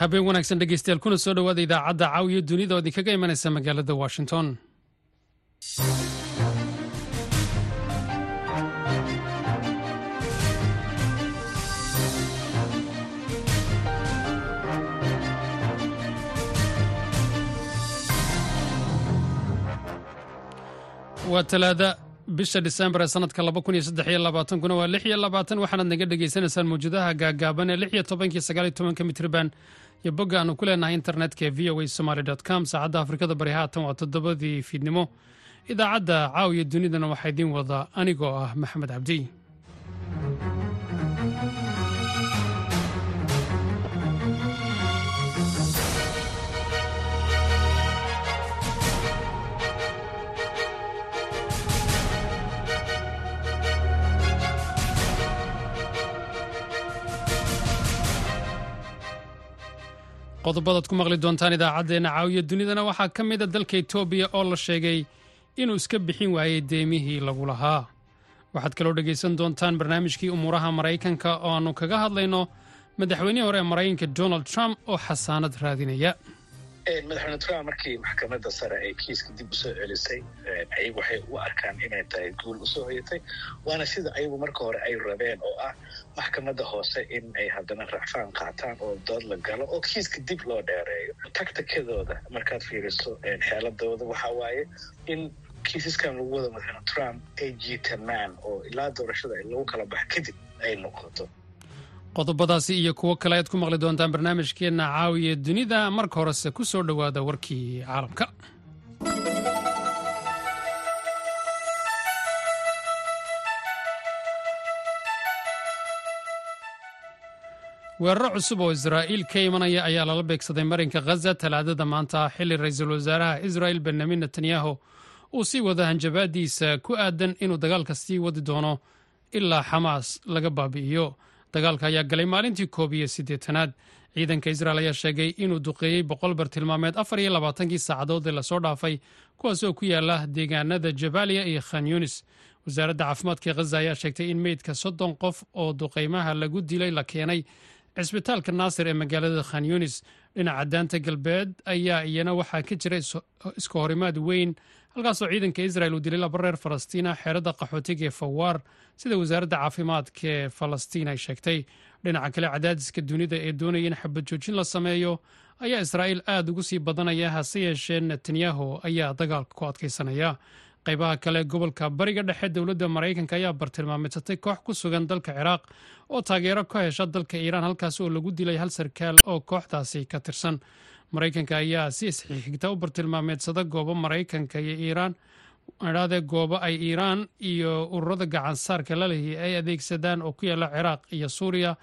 habeen wanaagsan dhegeystayaal kuna soo dhowaada idaacadda caawiyo dunida oo idinkaga imanaysa magaalada washington. Waa talaada bisha disembar ee sanadka kuna waa waxaanaad naga dhegaysanaysaan mawjadaha gaagaaban ee mitrban iyo bogga aanu ku leenahay internetka ee v o a somaly com. Saacadda afrikada bari haatan waa toddobadii fiidnimo. Idaacadda caawiya dunidana waxaa idiin wada anigoo ah maxamed cabdi qodobadaad ku maqli doontaan idaacaddeenna caawiya dunidana waxaa ka mida dalka etoobiya oo la sheegay inuu iska bixin waayey deemihii lagu lahaa. Waxaad kaloo dhegaysan doontaan barnaamijkii umuuraha maraykanka oo aannu kaga hadlayno madaxweynihii hore ee maraykanka donald trump oo xasaanad raadinaya madaxweyne trump markii maxkamadda sare ay kiiska dib u soo celisay ayagu waxay u arkaan inay tahay guul u soo hoyatay waana sida ayagu marka hore ay rabeen oo ah maxkamadda hoose in ay haddana racfaan qaataan oo dood la galo oo kiiska dib loo dheereeyo. Taktikadooda markaad fiiriso xeeladooda waxaa waaye in kiisaskan lagu wada madaxweyne trump ay jiitamaan oo ilaa doorashada lagu kala bax kadib ay noqoto qodobadaasi iyo kuwo kale ayaad ku maqli doontaan barnaamijkeenna caawiya dunida marka horese ku soo dhowaada warkii caalamka. Weeraro cusub oo israa'iil ka imanaya ayaa lala beegsaday marinka khaza talaadada maanta xilli ra'iisul wasaaraha israa'il benyamin netanyahu uu sii wada hanjabaadiisa ku aadan inuu dagaalka sii wadi doono ilaa xamaas laga baabi'iyo dagaalka ayaa galay maalintii koob iyo siddeetanaad. Ciidanka israel ayaa sheegay inuu duqeeyey boqol bartilmaameed afar iyo labaatankii saacadood ee la soo dhaafay kuwaas oo ku yaalla deegaanada jabaaliya iyo khan yunis. Wasaaradda caafimaadka khaza ayaa sheegtay in meydka soddon qof oo duqaymaha lagu dilay la keenay cisbitaalka naasir ee magaalada khan yunis. Dhinaca daanta galbeed ayaa iyana waxaa ka jira iska horimaad weyn halkaasoo ciidanka israel uu dilay laba reer falastiina xeeradda qaxootiga ee fawaar sida wasaaradda caafimaadka ee falastiin ay sheegtay. Dhinaca kale cadaadiska dunida ee doonaya in xabad joojin la sameeyo ayaa israa'iil aad ugu sii badanaya hase yeeshee netanyahu ayaa dagaalka ku adkaysanaya qaybaha kale gobolka bariga dhexe dowladda maraykanka ayaa bartilmaameedsatay koox ku sugan dalka ciraaq oo taageero ka hesha dalka iiraan halkaas oo lagu dilay hal sarkaal oo kooxdaasi ka tirsan maraykanka ayaa si isxigta u bartilmaameedsada goobo maraykanka iyo iiraan. Idhahdee goobo ay iiraan iyo ururada gacansaarka lalehi ay adeegsadaan oo ku yaalla ciraaq iyo suuriya.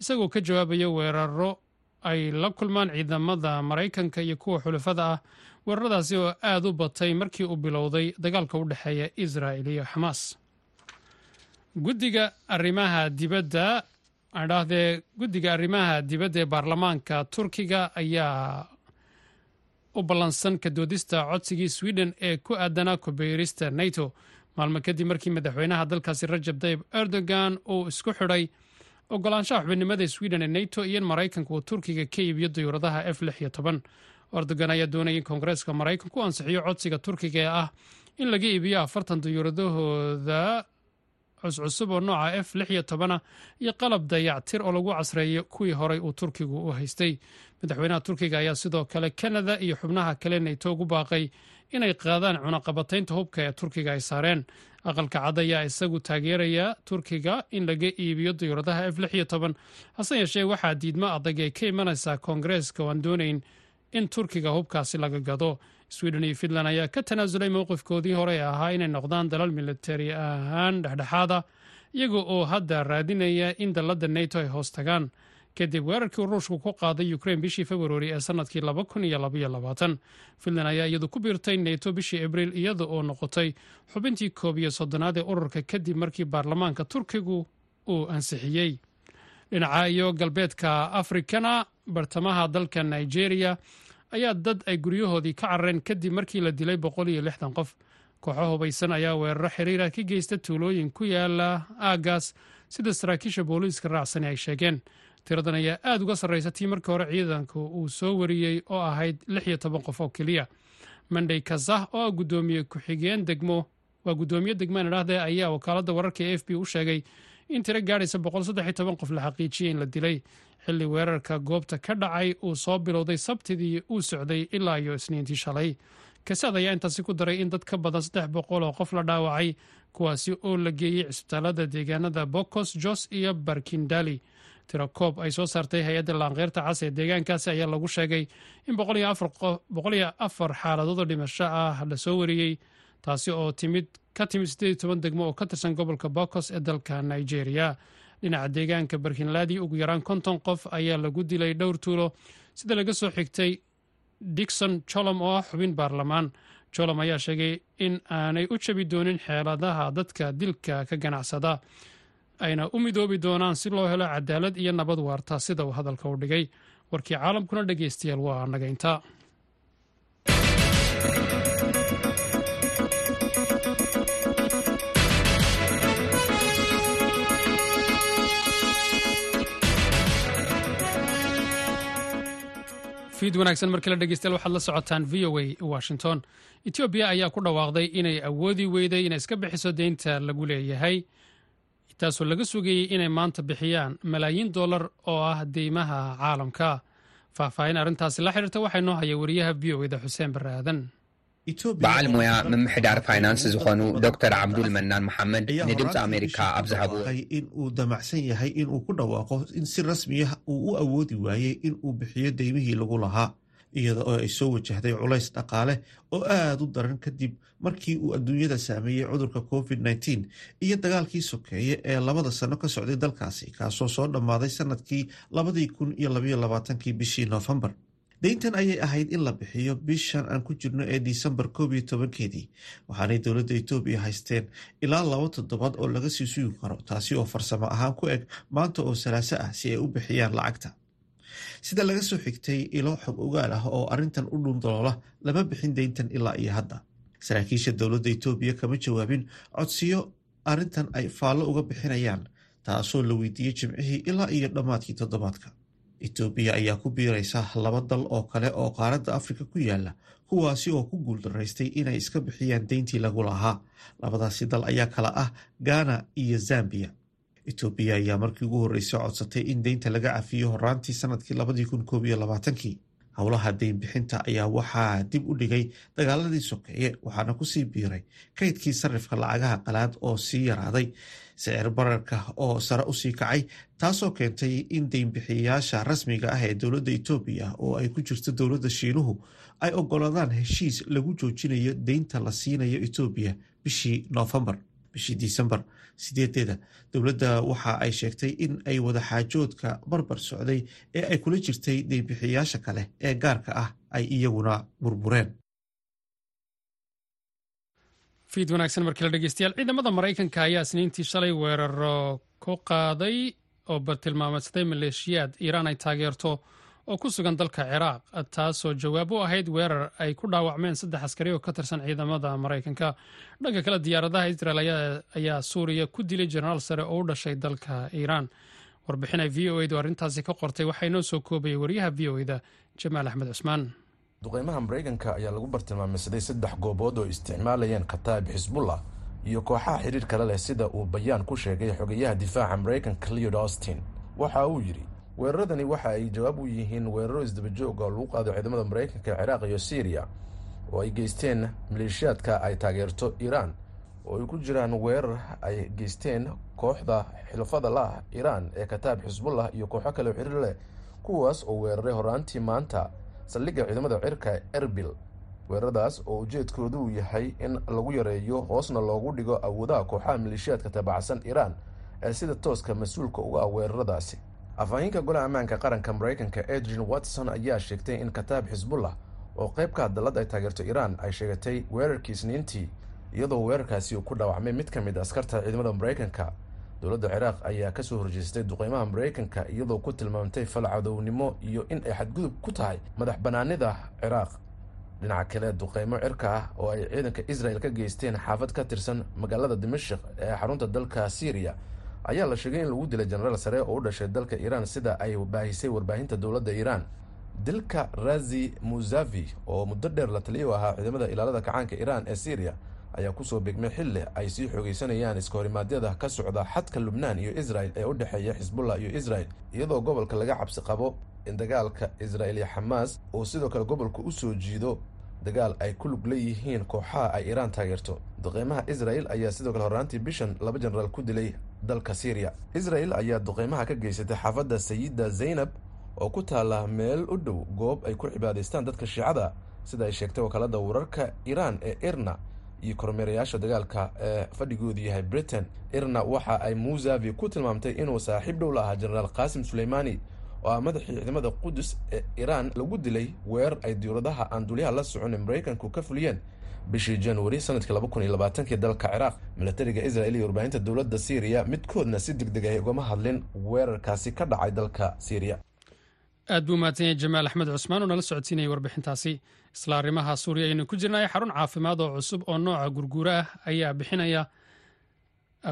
Isagoo ka jawaabaya weeraro ay la kulmaan ciidamada maraykanka iyo kuwa xulafada ah. Weeraradaasi oo aad u batay markii uu bilowday dagaalka u dhexeeya israa'il iyo xamaas. Guddiga arrimaha dibadda idhaahdee guddiga arrimaha dibadda ee baarlamaanka turkiga ayaa u ballansan ka doodista codsigii sweden ee ku aadanaa kubeyrista nato. Maalmo kadib markii madaxweynaha dalkaasi rajab tayib erdogan uu isku xidhay ogolaanshaha xubinimada sweden ee nato iyo in maraykanka uu turkiga ka iibiyo dayuuradaha f erdogan ayaa doonaya in koongareeska maraykanku ansixiyo codsiga turkiga ee ah in laga iibiyo afartan dayuuradahooda cuscusub oo nooca f lix iyo tobana iyo qalab dayactir oo lagu casreeyo kuwii horey uu turkigu u haystay. Madaxweynaha turkiga ayaa sidoo kale kanada iyo xubnaha kale nato ugu baaqay inay qaadaan cunaqabataynta hubka ee turkiga ay saareen. Aqalka cad ayaa isagu taageeraya turkiga in laga iibiyo dayuuradaha f lix iyo toban hase yeeshee waxaa diidmo adag ay ka imanaysaa koongareeska oo aan doonayn in turkiga hubkaasi laga gado sweden iyo finland ayaa ka tanaasulay mowqifkoodii hore ahaa inay noqdaan dalal militari ahaan dhexdhexaada iyaga oo hadda raadinaya in dalladda nato ay hoos tagaan. Kadib weerarkii ruushku ku qaaday ukrain bishii februari ee sannadkii finland ayaa iyadu ku biirtay nato bishii abriil iyada oo noqotay xubintii koob iyo soddonaad ee ururka kadib markii baarlamaanka turkigu uu ansixiyey. Dhinaca iyo galbeedka afrikana bartamaha dalka nigeria ayaa dad ay guryahoodii ka carareen kadib markii la dilay boqol iyo lixdan qof. Kooxo hubaysan ayaa weeraro xiriira ka geysta tuulooyin ku yaalla aagaas sida saraakiisha booliiska raacsani ay sheegeen. Tiradan ayaa aada uga sarreysa tii markii hore ciidanku uu soo wariyey oo ahayd lix iyo toban qof oo keliya. Mandey kazah oo ah gudoomiye ku-xigeen degmo waa guddoomiye degmaan idhaahde ayaa wakaaladda wararka e f b u sheegay in tiro gaadhaysa qof la xaqiijiyey in la dilay. Xilli weerarka goobta ka dhacay uu soo bilowday sabtidii uu socday ilaa iyo isniintii shalay. Kasaad ayaa intaasi ku daray in dad ka badan saddex boqol oo qof la dhaawacay kuwaasi oo la geeyey cisbitaalada deegaanada bokos jos iyo barkindali. Tiro koob ay soo saartay hay'adda laanqeyrta cas ee deegaankaasi ayaa lagu sheegay in boqol iyo afar xaaladood oo dhimasho ah la soo wariyey taasi oo timid ka timid siddeed iyo toban degmo oo ka tirsan gobolka bokos ee dalka nigeria. Dhinaca deegaanka barkinladi ugu yaraan konton qof ayaa lagu dilay dhowr tuulo. Sida laga soo xigtay dikson jolom oo ah xubin baarlamaan. Jolom ayaa sheegay in aanay u jabi doonin xeeladaha dadka dilka ka ganacsada. Ayna u midoobi doonaan si loo helo cadaalad iyo nabad waarta sida uu hadalka u dhigay. Warkii caalamkuna dhegeystayaal waa nagaynta fiid wanaagsan markii la dhegeystayaal waxaad la socotaan v o a washington. Etoobiya ayaa ku dhawaaqday inay awoodi weyday inay iska bixiso deynta lagu leeyahay taasoo laga sugayey inay maanta bixiyaan malaayiin dollar oo ah deymaha caalamka. Faahfaahin arrintaasi la xiriirta waxaa inoo haya wariyaha v o eda xuseen barre aadan በዓል ሞያ ምምሕዳር ፋይናንስ ዝኾኑ ዶክተር ዓብዱል መናን መሓመድ ንድምፂ ኣሜሪካ ኣብ ዝሃቡ in uu damacsan yahay in uu ku dhawaaqo in si rasmiya uu u awoodi waayey in uu bixiyo deymihii lagu lahaa iyada oo ay soo wajahday culays dhaqaale oo aada u daran kadib markii uu adduunyada saameeyey cudurka covid nteen iyo dagaalkii sokeeye ee labada sano ka socday dalkaasi kaasoo soo dhammaaday sanadkii labadii kun iyo labaiyo labaatankii bishii noofembar deyntan ayay ahayd in la bixiyo bishan aan ku jirno ee disembar koob iyo tobankeedii. Waxaanay dowladda etoobiya haysteen ilaa laba toddobaad oo laga sii sugi karo taasi oo farsamo ahaan ku eg maanta oo salaaso ah si ay u bixiyaan lacagta. Sida laga soo xigtay ilo xog ogaal ah oo arrintan u dhundaloola lama bixin deyntan ilaa iyo hadda. Saraakiisha dowladda etoobiya kama jawaabin codsiyo arrintan ay faallo uga bixinayaan taasoo la weydiiyey jimcihii ilaa iyo dhammaadkii toddobaadka etoobiya ayaa ku biiraysa laba dal oo kale oo qaaradda afrika ku yaalla kuwaasi oo ku guuldaraystay inay iska bixiyaan deyntii lagu lahaa. Labadaasi dal ayaa kala ah ghana iyo zambiya etoobiya ayaa markii ugu horreysay codsatay in deynta laga cafiyo horaantii sannadkii labadii kun koob iyo labaatankii. Howlaha deyn bixinta ayaa waxaa dib u dhigay dagaaladii sokeeye waxaana ku sii biiray kaydkii sarifka lacagaha qalaad oo sii yaraaday sicir bararka oo sare u sii kacay taasoo keentay in deynbixiyayaasha rasmiga ah ee dowladda etoobiya oo ay ku jirto dowladda shiinuhu ay ogolaadaan heshiis lagu joojinayo deynta la siinayo etoobiya bishii noofembar bishii disembar. Sideedeeda dowladda waxa ay sheegtay in ay wadaxaajoodka barbar socday ee ay kula jirtay deynbixiyayaasha kale ee gaarka ah ay iyaguna burbureen fiid wanaagsan markii la dhegeystayaal. Ciidamada maraykanka ayaa isniintii shalay weeraro ku qaaday oo bartilmaameedsaday maleeshiyaad. Iiraan ay taageerto oo ku sugan dalka ciraaq taasoo jawaab u ahayd weerar ay ku dhaawacmeen saddex askari oo ka tirsan ciidamada maraykanka. Dhanka kale diyaaradaha israel ayaa suuriya ku dilay jenaraal sare oo u dhashay dalka iiraan. Warbixin ay v o edu arrintaasi ka qortay waxaa inoo soo koobayay wariyaha v o eda jamaal axmed cusmaan duqeymaha maraykanka ayaa lagu bartilmaameysaday saddex goobood oo isticmaalayeen khataa'ib xisbullah iyo kooxaha xidhiir kale leh sida uu bayaan ku sheegay xogayaha difaaca maraykanka leod austin. Waxa uu yidhi weeraradani waxa ay jawaab u yihiin weeraro isdabajooga oo lagu qaado ciidamada maraykanka ciraaq iyo syriya oo ay geysteen maleeshiyaadka ay taageerto iiraan oo ay ku jiraan weerar ay geysteen kooxda xilfada lah iiraan ee kataab xisbullah iyo kooxo kale xiriir leh kuwaas oo weeraray horaantii maanta saldhigga ciidamada cirka erbil weeraradaas oo ujeedkoodu yahay in lagu yareeyo hoosna loogu dhigo awoodaha kooxaha maleeshiyaadka tabacsan iiraan ee sida tooska mas'uulka uga ah weeraradaasi. Afhayeenka golaha ammaanka qaranka maraykanka adrian watson ayaa sheegtay in kataab xisbullah oo qayb ka hadalad ay taageerto iiraan ay sheegatay weerarkii isniintii iyadoo weerarkaasi uu ku dhaawacmay mid ka mid askarta ciidamada maraykanka dowladda ciraaq ayaa ka soo horjeestay duqeymaha maraykanka iyadoo ku tilmaamtay falcadownimo iyo in ay xadgudub ku tahay madax banaanida ciraaq. Dhinaca kale duqeymo cirka ah oo ay ciidanka israel ka geysteen xaafad ka tirsan magaalada dimashik ee xarunta dalka syriya ayaa la sheegay in lagu dilay jenaraal sare oo u dhashay dalka iiraan sida ay baahisay warbaahinta dowladda iiraan dilka razi muzavi oo muddo dheer la taliya u ahaa ciidamada ilaalada kacaanka iiraan ee syriya ayaa ku soo beegmay xilli ay sii xoogeysanayaan iskahorimadyada ka socda xadka lubnaan iyo israel ee u dhexeeya xisbullah iyo israel iyadoo gobolka laga cabsi qabo in dagaalka israel iyo xamaas uu sidoo kale gobolka u soo jiido. Dagaal ay ku lug leeyihiin kooxaha ay iiraan taageerto. Duqeymaha israel ayaa sidoo kale horraantii bishan laba jenaraal ku dilay dalka syriya israel ayaa duqeymaha ka geysatay xaafadda sayida zaynab oo ku taala meel u dhow goob ay ku cibaadaystaan dadka shiicada. Sida ay sheegtay wakaalada wararka iiraan ee irna iyo kormeerayaasha dagaalka ee fadhigoodu yahay britain. Irna waxa ay musavi ku tilmaamtay inuu saaxiib dhow la ahaa jenaraal qaasim suleymaani oo ah madaxii ciidamada qudus ee iiraan lagu dilay weer ay diyuuradaha aan dulyaha la socon ee maraykanku ka fuliyeen bishii januari sannadkii laba kun iyo labaatankii dalka ciraaq. Milatariga israel iyo warbaahinta dowladda syriya midkoodna si deg deg ay ugama hadlin weerarkaasi ka dhacay dalka syriya aad buu mahadsanyay jamaal axmed cusmaan oo nala socodsiinayay warbixintaasi. Isla arrimaha suuriya aynu ku jirnay xarun caafimaad oo cusub oo nooca gurguura ah ayaa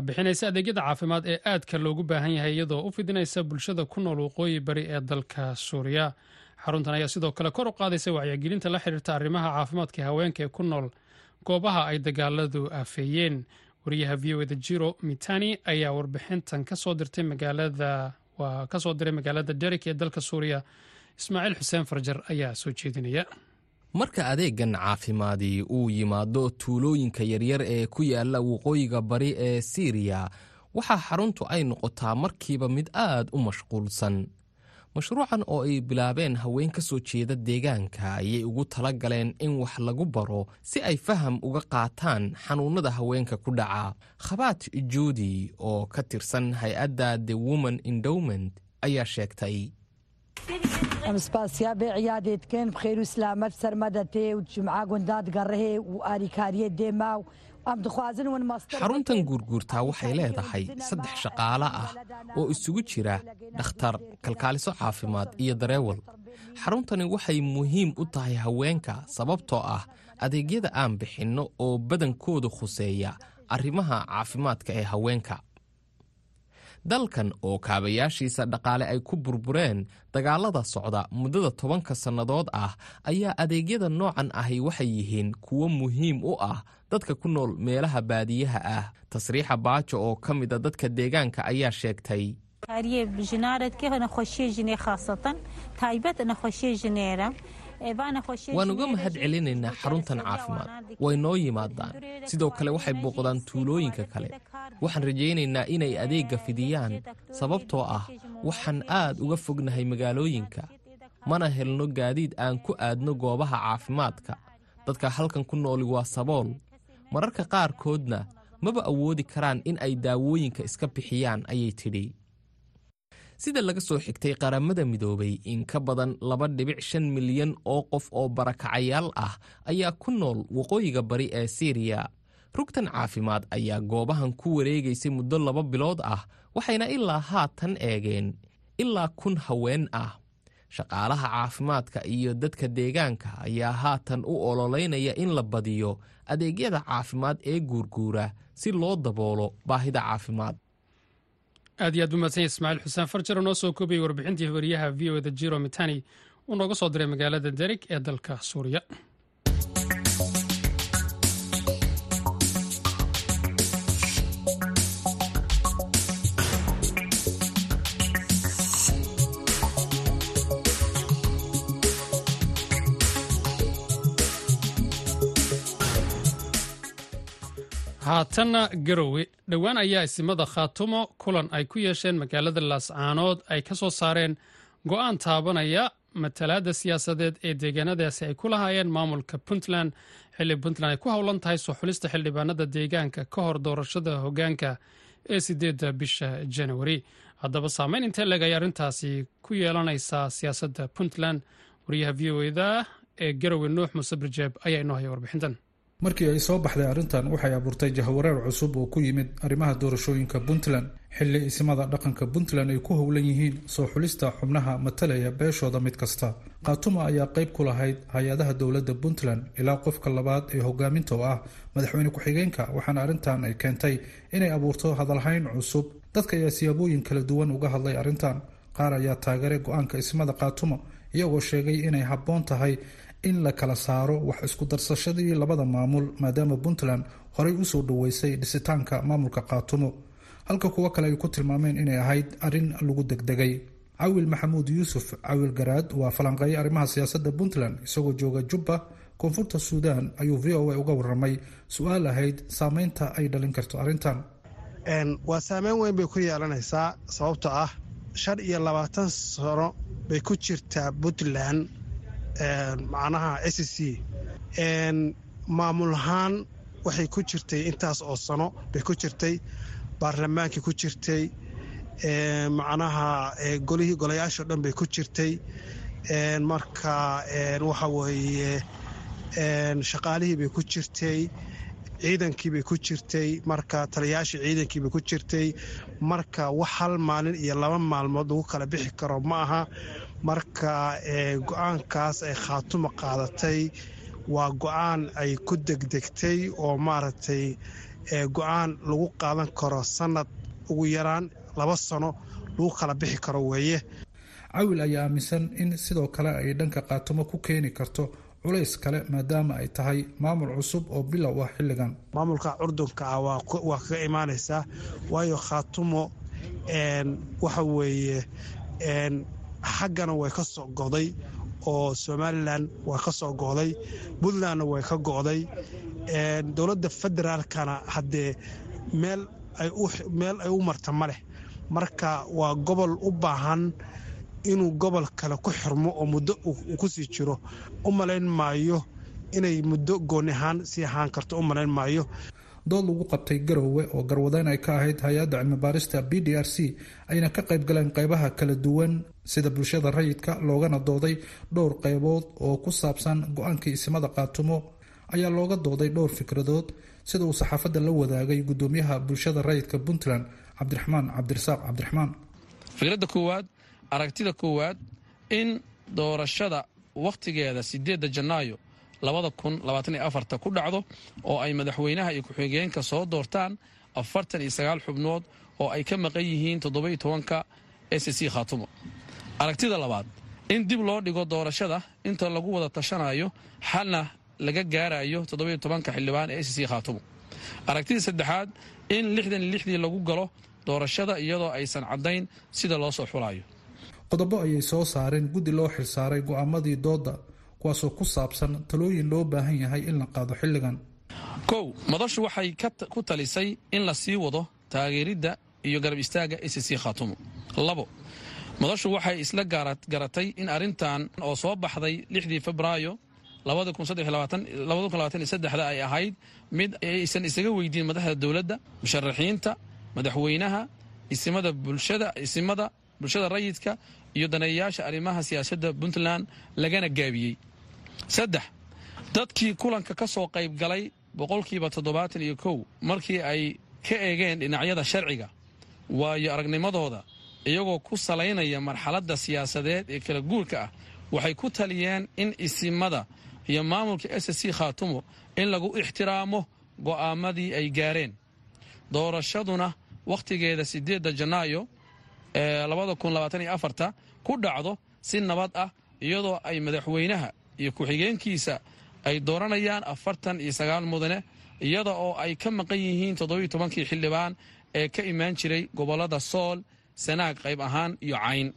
bixinaysa adeegyada caafimaad ee aadka loogu baahan yahay iyadoo u fidinaysa bulshada ku nool waqooyi bari ee dalka suuriya. Xaruntan ayaa sidoo kale kor u qaadaysa wacyigelinta la xiriirta arrimaha caafimaadka haweenka ee ku nool goobaha ay dagaaladu aafeeyeen wariyaha v o eda jiro mitani ayaa warbixintan ka soo dirtay magaalada waa ka soo diray magaalada derik ee dalka suuriya. Ismaaciil xuseen farjar ayaa soo jeedinaya. Marka adeegan caafimaadi uu yimaado tuulooyinka yaryar ee ku yaalla waqooyiga bari ee siiriya waxaa xaruntu ay noqotaa markiiba mid aad u mashquulsan mashruucan oo ay bilaabeen haween ka soo jeeda deegaanka ayay ugu tala galeen in wax lagu baro si ay faham uga qaataan xanuunnada haweenka ku dhaca. Khabaat juudi oo ka tirsan hay'adda the woman endowment ayaa sheegtay xaruntan guurguurtaa waxay leedahay saddex shaqaale ah oo isugu jira dhakhtar kalkaaliso caafimaad iyo dareewal. Xaruntani waxay muhiim u tahay haweenka sababtoo ah adeegyada aan bixinno oo badankooda khuseeya arrimaha caafimaadka ee haweenka dalkan oo kaabayaashiisa dhaqaale ay ku burbureen dagaalada socda muddada tobanka sannadood ah ayaa adeegyada noocan ahi waxay yihiin kuwo muhiim u ah dadka ku nool meelaha baadiyaha ah. Tasriixa baajo oo ka mida dadka deegaanka ayaa sheegtay waan uga mahad celinaynaa xaruntan caafimaad. way noo yimaadaan. Sidoo kale waxay booqdaan tuulooyinka kale. Waxaan rajaynaynaa inay adeegga fidiyaan. Sababtoo ah waxaan aad uga fognahay magaalooyinka. Mana helno gaadiid aan ku aadno goobaha caafimaadka. Dadka halkan ku nooli waa sabool. Mararka qaarkoodna maba awoodi karaan in ay daawooyinka iska bixiyaan ayay tidhi sida laga soo xigtay qaramada midoobay in ka badan laba dhibic shan milyan oo qof oo barakacayaal ah ayaa ku nool waqooyiga bari ee siiriya rugtan caafimaad ayaa goobahan ku wareegaysay muddo laba bilood ah waxayna ilaa haatan eegeen ilaa kun haween ah. Shaqaalaha caafimaadka iyo dadka deegaanka ayaa haatan u ololeynaya in la badiyo adeegyada caafimaad ee guurguura si loo daboolo baahida caafimaad aad iyo aad buu madsanya ismaaciil xuseen farjar oo noo soo koobiyey warbixintii wariyaha v o eda jiro mitani. Uu nooga soo diray magaalada derig ee dalka suuriya haatanna garowe dhowaan ayaa isimada khaatumo kulan ay ku yeesheen magaalada laascaanood ay ka soo saareen go'aan taabanaya matalaadda siyaasadeed ee deegaanadaasi ay ku lahaayeen maamulka puntland. Xilli puntland ay ku howlan tahay soo xulista xildhibaanada deegaanka ka hor doorashada hogaanka ee sideedda bisha janawari haddaba saameyn intee leg ay arrintaasi ku yeelanaysaa siyaasadda puntland. Wariyaha v o eda ee garowe nuux muuse birjeeb ayaa inoo haya warbixintan markii ay soo baxday arrintan waxay abuurtay jahawareer cusub oo ku yimid arrimaha doorashooyinka puntland. Xilli isimada dhaqanka puntland ay ku howlan yihiin soo xulista xubnaha matalaya beeshooda mid kasta. Khaatuma ayaa qayb ku lahayd hay'adaha dowladda puntland ilaa qofka labaad ee hogaaminta oo ah madaxweyne ku-xigeenka waxaana arrintan ay keentay inay abuurto hadalhayn cusub. Dadka ayaa siyaabooyin kala duwan uga hadlay arrintan. Qaar ayaa taageeray go'aanka ismada khaatumo iyagoo sheegay inay habboon tahay in la kala saaro wax isku darsashadii labada maamul maadaama puntland horey u soo dhaweysay dhisitaanka maamulka khaatumo halka kuwo kale ay ku tilmaameen inay ahayd arrin lagu degdegay. Cawil maxamuud yuusuf cawil garaad waa falanqeeye arrimaha siyaasadda puntland isagoo jooga jubba koonfurta suudaan ayuu v o a uga waramay su'aal ahayd saameynta ay dhalin karto arrintan. Waa saameyn weyn bay ku yeelanaysaa sababtoo ah shan iyo labaatan sano bay ku jirtaa puntland macnaha s c. Maamul ahaan waxay ku jirtay intaas oo sano bay ku jirtay baarlamaankii ku jirtay macnaha golihii golayaashao dhan bay ku jirtay. Marka waxa weeye shaqaalihii bay ku jirtay ciidankii bay ku jirtay marka taliyaashii ciidankii bay ku jirtay. Marka wax hal maalin iyo laba maalmood lagu kala bixi karo ma aha marka go'aankaas ay khaatuma qaadatay waa go'aan ay ku degdegtay oo maaragtay go'aan lagu qaadan karo sanad ugu yaraan laba sano lagu kala bixi karo weeye. Cawil ayaa aaminsan in sidoo kale ay dhanka khaatumo ku keeni karto culays kale maadaama ay tahay maamul cusub oo bilow ah xilligan. Maamulka curdunka ah waa kaga imaanaysaa waayo khaatumo waxa weeye xaggana way ka soo go'day oo somalilan waa ka soo go'day puntlandna way ka go'day dowladda federaalkana haddee meel meel ay u marta ma leh. Marka waa gobol u baahan inuu gobol kale ku xirmo oo muddo uu ku sii jiro. U malayn maayo inay muddo gooni ahaan sii ahaan karto u malayn maayo dood lagu qabtay garowe oo garwadeen ay ka ahayd hay'adda cilmibaarista b d r c ayna ka qayb galeen qaybaha kala duwan sida bulshada rayidka loogana dooday dhowr qaybood oo ku saabsan go'aankii isimada qaatumo ayaa looga dooday dhowr fikradood sida uu saxaafadda la wadaagay gudoomiyaha bulshada rayidka puntland cabdiraxmaan cabdirasaaq cabdiraxmaan. Fikradda koowaad aragtida koowaad in doorashada wakhtigeeda sideedda janaayo ku dhacdo oo ay madaxweynaha iyo ku-xigeenka soo doortaan afartan iyo sagaal xubnood oo ay ka maqan yihiin toddoba-iyo tobanka s c khaatumo. Aragtida labaad in dib loo dhigo doorashada inta lagu wada tashanayo xalna laga gaarayo toddoba-iyo tobanka xildhibaan ee s c khaatumo. Aragtida saddexaad in lixdan lixdii lagu galo doorashada iyadoo aysan caddayn sida loo soo xulayo qodobo ayay soo saareen guddi loo xilsaaray go'aamadii doodda kuwaasoo ku saabsan talooyin loo baahan yahay in la qaado xilligan. Kow madashu waxay ku talisay in la sii wado taageeridda iyo garab istaagga s c khaatumo labo madashu waxay isla garatay in arrintan oo soo baxday lixdii febraayo ay ahayd mid aysan isaga weydiin madaxda dowladda musharaxiinta madaxweynaha isimada bulshada rayidka iyo daneeyayaasha arrimaha siyaasadda puntland lagana gaabiyey saddex dadkii kulanka ka soo qayb galay boqolkiiba toddobaatan iyo kow markii ay ka eegeen dhinacyada sharciga waayo aragnimadooda iyagoo ku salaynaya marxaladda siyaasadeed ee kala guurka ah waxay ku taliyeen in isimada iyo maamulka s c khaatumo in lagu ixtiraamo go'aamadii ay gaareen. Doorashaduna wakhtigeeda sideedda janaayo ee ku dhacdo si nabad ah iyadoo ay madaxweynaha iyo ku-xigeenkiisa ay dooranayaan afartan iyo sagaal mudane iyada oo ay ka maqan yihiin toddobiyo tobankii xildhibaan ee ka imaan jiray gobollada sool sanaag qayb ahaan iyo cayn.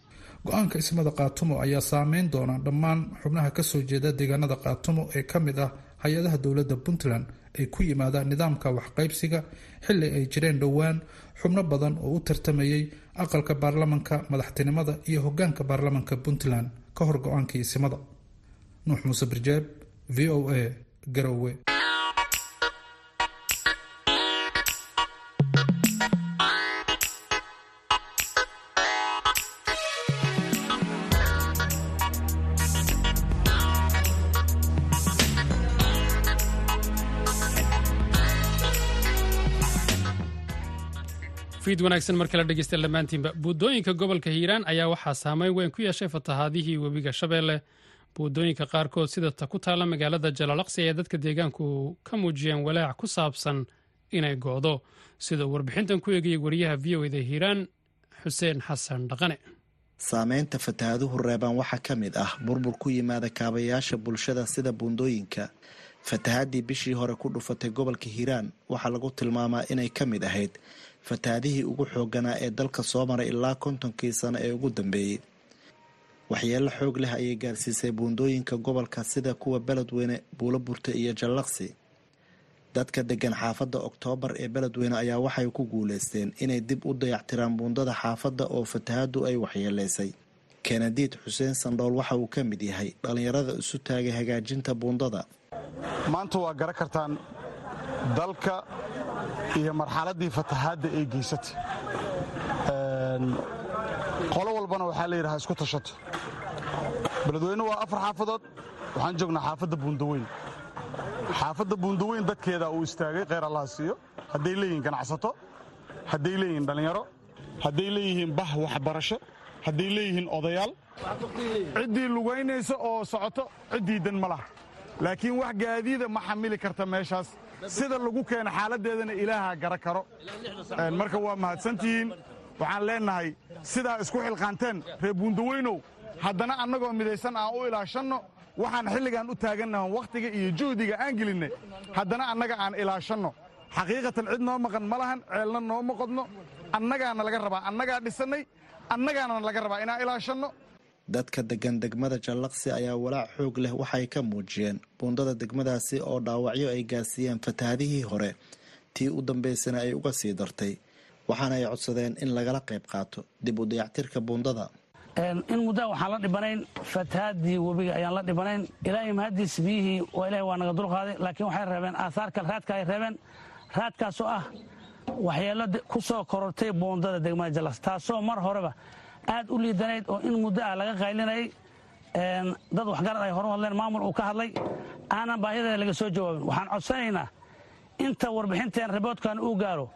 Go'aanka ismada kaatumo ayaa saameyn doona dhammaan xubnaha ka soo jeeda deegaanada kaatumo ee ka mid ah hay'adaha dowladda puntland ay ku yimaadaan nidaamka waxqaybsiga xili ay jireen dhowaan xubno badan oo u tartamayay aqalka baarlamanka madaxtinimada iyo hogaanka baarlamanka puntland ka hor go'aankii isimada nuux muuse birjeeb v o a garowe fiid wanaagsan mar kale dhegeysta dhammaantiinba buuddooyinka gobolka hiiraan ayaa waxaa saameyn weyn ku yeeshay fatahaadihii webiga shabeelle buuddooyinka qaarkood sida ta ku taalla magaalada jalalaqsi ee dadka deegaanku ka muujiyeen walaac ku saabsan inay goodo sida uu warbixintan ku eegayay wariyaha v o eda hiiraan xuseen xasan dhaqane. Saameynta fatahaaduhu reebaan waxaa ka mid ah burbur ku yimaada kaabayaasha bulshada sida buundooyinka fatahaadii bishii hore ku dhufatay gobolka hiiraan waxaa lagu tilmaamaa inay ka mid ahayd fatahaadihii ugu xooganaa ee dalka soo maray ilaa kontonkii sano ee ugu dambeeyey waxyeelo xoog leh ayay gaarsiisay buundooyinka gobolka sida kuwa beledweyne buulo burta iyo jallaqsi. Dadka degan xaafadda oktoobar ee beledweyne ayaa waxay ku guuleysteen inay dib u dayactiraan buundada xaafadda oo fatahaadu ay waxyeeleysay kenadiid xuseen sandhool waxa uu ka mid yahay dhallinyarada isu taagay hagaajinta buundada. Maanta waa gara kartaan dalka iyo marxaladdii fatahaadda ay geysatay qolo walbana waxaa la yidhaha isku tashato beledweyne waa afar xaafadood. Waxaan joognaa xaafadda buundaweyn xaafadda buundaweyn dadkeeda uu istaagay kheyr allaha siiyo. Hadday leeyihiin ganacsato hadday leeyihiin dhallinyaro hadday leeyihiin bah waxbarasho hadday leeyihiin odayaal. Ciddii lugaynaysa oo socoto ciddii dan ma laha. Laakiin wax gaadiida ma xamili karta meeshaas. Sida lagu keeno xaaladdeedana ilaaha gara karo. Marka waa mahadsantihiin waxaan leennahay sidaa isku xilqaanteen reer buundaweynow haddana annagoo midaysan aan u ilaashanno waxaan xilligaan u taagannahan wakhtiga iyo juhdiga aan gelinnay haddana annaga aan ilaashanno. Xaqiiqatan cid noo maqan ma lahan ceelna nooma qodno annagaana laga rabaa annagaa dhisannay annagaana laga rabaa inaan ilaashanno. Dadka degan degmada jallaqsi ayaa walaac xoog leh waxay ka muujiyeen buundada degmadaasi oo dhaawacyo ay gaarsiiyeen fatahaadihii hore. Tii u dambaysana ay uga sii dartay waxaana ay codsadeen in lagala qayb qaato dib u dayactirka buundada. In muddaa waxaan la dhibanayn fatahaadii webiga ayaan la dhibanayn. Ilaahay mahaddiis biyihii waa ilahay waa naga dulqaaday laakiin waxay reebeen aahaarka raadka ay reebeen. Raadkaasoo ah waxyeelo ku soo korortay buundada degmada jallaqsi taasoo mar horeba aad u liidanayd oo in muddo ah laga qaylinayay dad waxgarad ay horu hadleen maamul uu ka hadlay. Aanan baahideeda laga soo jawaabin. Waxaan codsanaynaa inta warbixinteen riboodkan uu gaaro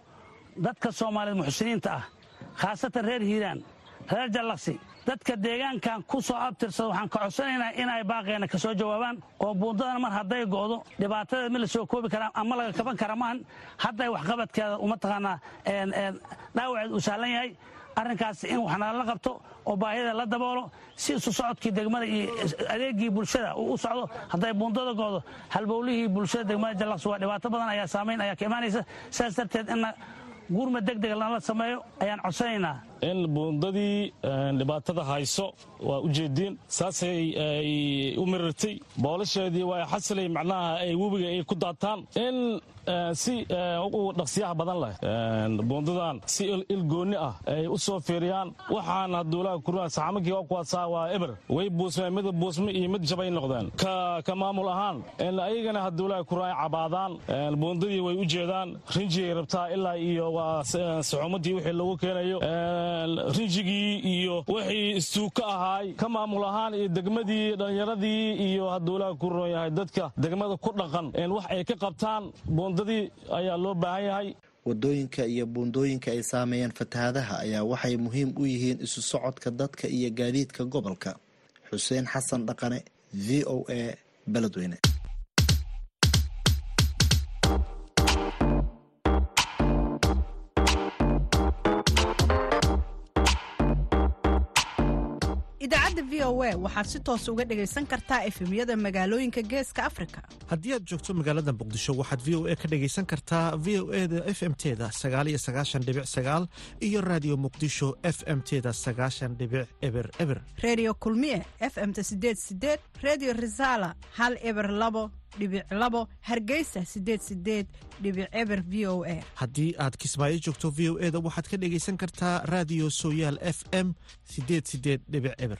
dadka soomaaliyeed muxsiniinta ah khaasatan reer hiiraan reer jallaqsi dadka deegaankan ku soo abtirsada waxaan ka codsanaynaa in ay baaqeena ka soo jawaabaan oo buundadana mar hadday go'do dhibaatadeed ma la soo koobi karaa ama laga kaban kara maahan hadday waxqabadkeeda uma taqaanaa dhaawaceed uu sahlan yahay. Arrinkaas in wax nalala qabto oo baahida la daboolo si isu socodkii degmada iyo adeegii bulshada uu u socdo hadday buundada go'do halbowlihii bulshada degmada jallaqsi waa dhibaato badan ayaa saamayn ayaa ka imaanaysa sidaas darteed inna gurma deg dega lala sameeyo ayaan codsanaynaa in buundadii dhibaatada hayso waa ujeediin saasay ay u mirirtay. Boolasheedii waa xasilay macnaha ay webiga ay ku daataan in si u dhaqsiyaha badan leh. Buundadan si ilgoonni ah ay u soo fiiriyaan. Waxaan haduulaha kurua saxamakii waa kuwaasaa waa eber way buusmeen mid buusme iyo mid jabay noqdeen. Ka maamul ahaan ayagana haduulaha kura ay cabaadaan buundadii way u jeedaan. Rinjigay rabtaa ilaa iyo waa saxuumadii wixii lagu keenayo rinjigii iyo wixii istuuka ahaay ka maamul ahaan iyo degmadii dhallinyaradii iyo haduulaha ku roon yahay dadka degmada ku dhaqan. Wax ay ka qabtaan buundadii ayaa loo baahan yahay. Wadooyinka iyo buundooyinka ay saameeyeen fatahaadaha ayaa waxay muhiim u yihiin isu socodka dadka iyo gaadiidka gobolka. Xuseen xasan dhaqane v o a beledweyne idaacadda v o a waxaad si toos uga dhegaysan kartaa efemyada magaalooyinka geeska afrika. Haddii aad joogto magaalada muqdisho waxaad v o a ka dhegaysan kartaa v o e da f m teda sagaaliyo sagaashan dhibic sagaal iyo raadiyo muqdisho f m teda sagaashan dhibic eber eber. Reediyo kulmiye f m ta sideed sideed reediyo risaala hal eber labo dhibic labo hargeysa sideed sideed dhibic eber v o a. Haddii aad kismaayo joogto v o e da waxaad ka dhegaysan kartaa raadiyo sooyaal f m sideed sideed dhibic eber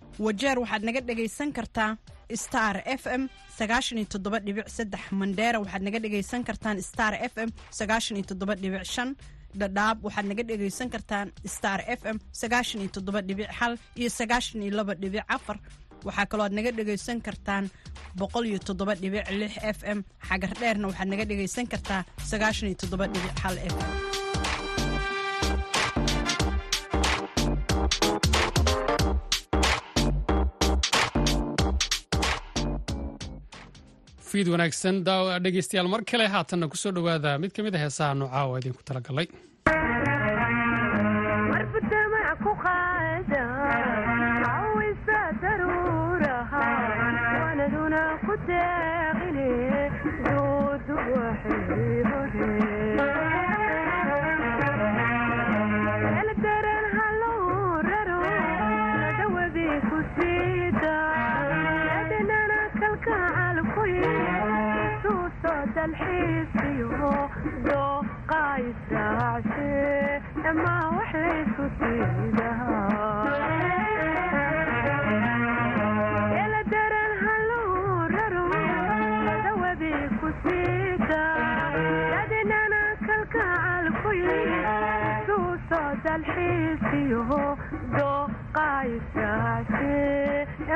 wajeer waxaad naga dhegaysan kartaa star f m sagaashan iyo toddoba dhibic saddex mandheera waxaad naga dhegaysan kartaan star f m sagaashan iyo toddoba dhibic shan dhadhaab waxaad naga dhegaysan kartaan star f m sagaashan iyo toddoba dhibic hal iyo sagaashan iyo laba dhibic afar. Waxaa kaloo aad naga dhegaysan kartaan f m xagar dheerna waxaad naga dhegaysan kartaa f m fiid wanaagsan dhegeystayaal mar kale haatanna ku soo dhowaada mid ka mid a heesaha noocaa oo idinku talagalay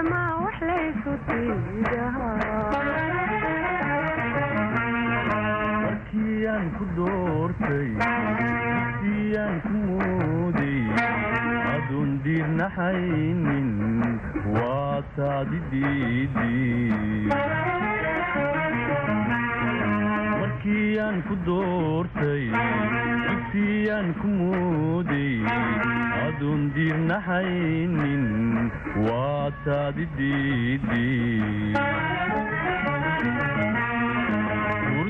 ma wax laysu diidaha markiiaan ku doortay siiyaan ku mooday adun diirnaxaynin waa taadi diidimarkiiaan ku doortay siiyaan ku mooday adun diirnaxaynin waa taadi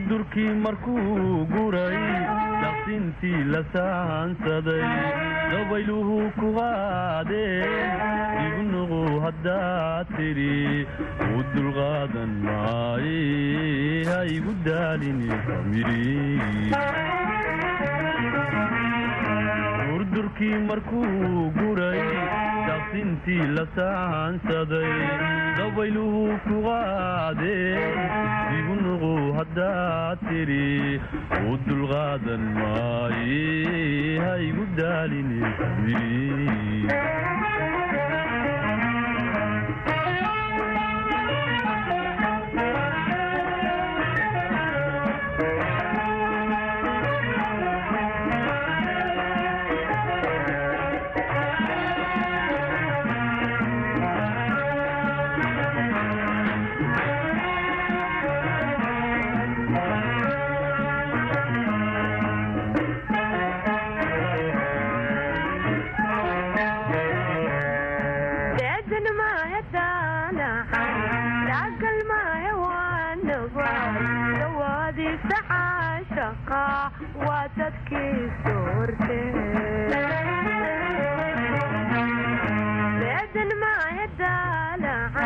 durdurkii markuu guray daqsintii la saansaday dabayluhu ku qaadeen igu nuqu haddaad tidhi u dulqaadan maaye ha igu daalini durdurkii markuu guray daqsintii la saansaday dabayluhu ku qaadeen igu nuqu haddaad tidhi u dulqaadan maaye ha igu waa dadkii suurteen maahe daalaca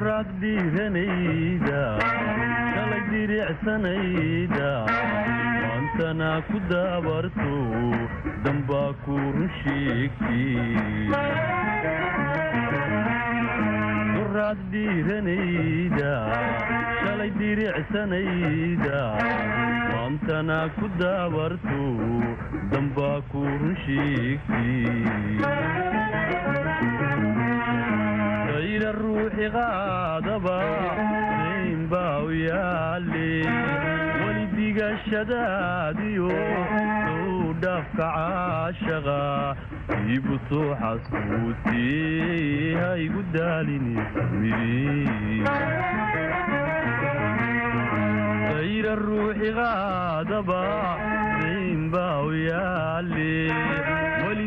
qoraad dhiiranayda shalay diricsanayda maantana ku daabarto dambaa ku run sheegtigoraad dhiiranayda shalay diricsanayda maantana ku daabarto dambaa ku run sheegti ayra ruuxi qaadaba dayn baa u yaale weli digashadaadiyo sow dhaafka caashaqa iibu soo xasuusiyey ha igu daalini mira ruuxi qaadaba daynbaa u yaali weli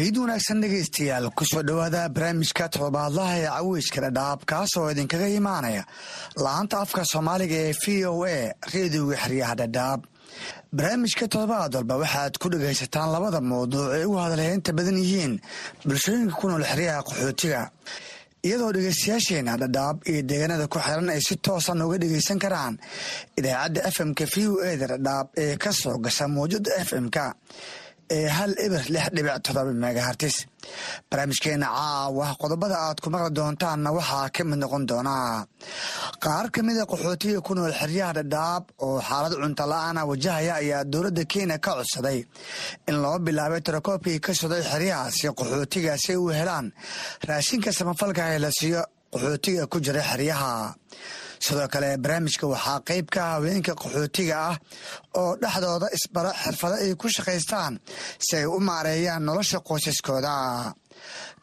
fiid wanaagsan dhegaystayaal ku soo dhowaada barnaamijka todobaadlaha ee caweyska dhadhaab kaasoo idinkaga imaanaya la-anta afka soomaaliga ee v o a reediyoga xeryaha dhadhaab barnaamijka todobaad walba waxaad ku dhegaysataan labada mawduuc ee ugu hadalheynta badan yihiin bulshooyinka ku nool xeryaha qaxootiga iyadoo dhegaystayaasheena dhadhaab iyo deegaanada ku xiran ay si toosan uga dhegaysan karaan idaacadda fm-ka v o eda dhadhaab ee ka soo gasha mawjada fm-ka ee hal eber lix dhibic todoba megahartis barnaamijkeena caawa qodobada aad ku maqli doontaanna waxaa ka mid noqon doonaa qaar ka mida qaxootiga ku nool xeryaha dhadhaab oo xaalad cunto la'aana wajahaya ayaa dowladda kenya ka codsaday in loo bilaabay tirakoobkii ka soday xeryahaasi qaxootiga si ay u helaan raashinka samafalka ee la siiyo qaxootiga ku jira xeryaha sidoo kale barnaamijka waxaa qeyb ka ah haweenka qaxootiga ah oo dhexdooda isbaro xirfado ay ku shaqaystaan si ay u maareeyaan nolosha qoysaskooda.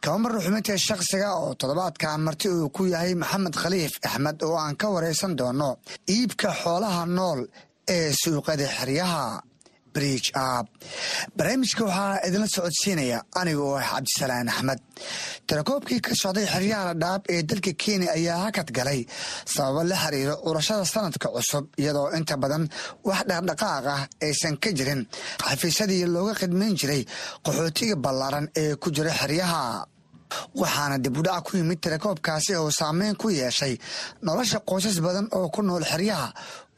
Kabamar ruxuminta shakhsiga oo toddobaadkan marti uu ku yahay maxamed khaliif axmed oo aan ka wareysan doono iibka xoolaha nool ee suuqada xeryaha bridge ab barnaamijka waxaa idinla socodsiinaya aniga oo ah cabdisalaan axmed. Tirakoobkii ka socday xeryaha ladhaab ee dalka kenya ayaa hakad galay sababo la xiriiro urashada sanadka cusub iyadoo inta badan wax dhaqdhaqaaq ah aysan ka jirin. Xafiisyadii looga khidmayn jiray qaxootiga ballaaran ee ku jira xeryaha. Waxaana dib u dhac ku yimid tirakoobkaasi oo saameyn ku yeeshay nolosha qoysas badan oo ku nool xeryaha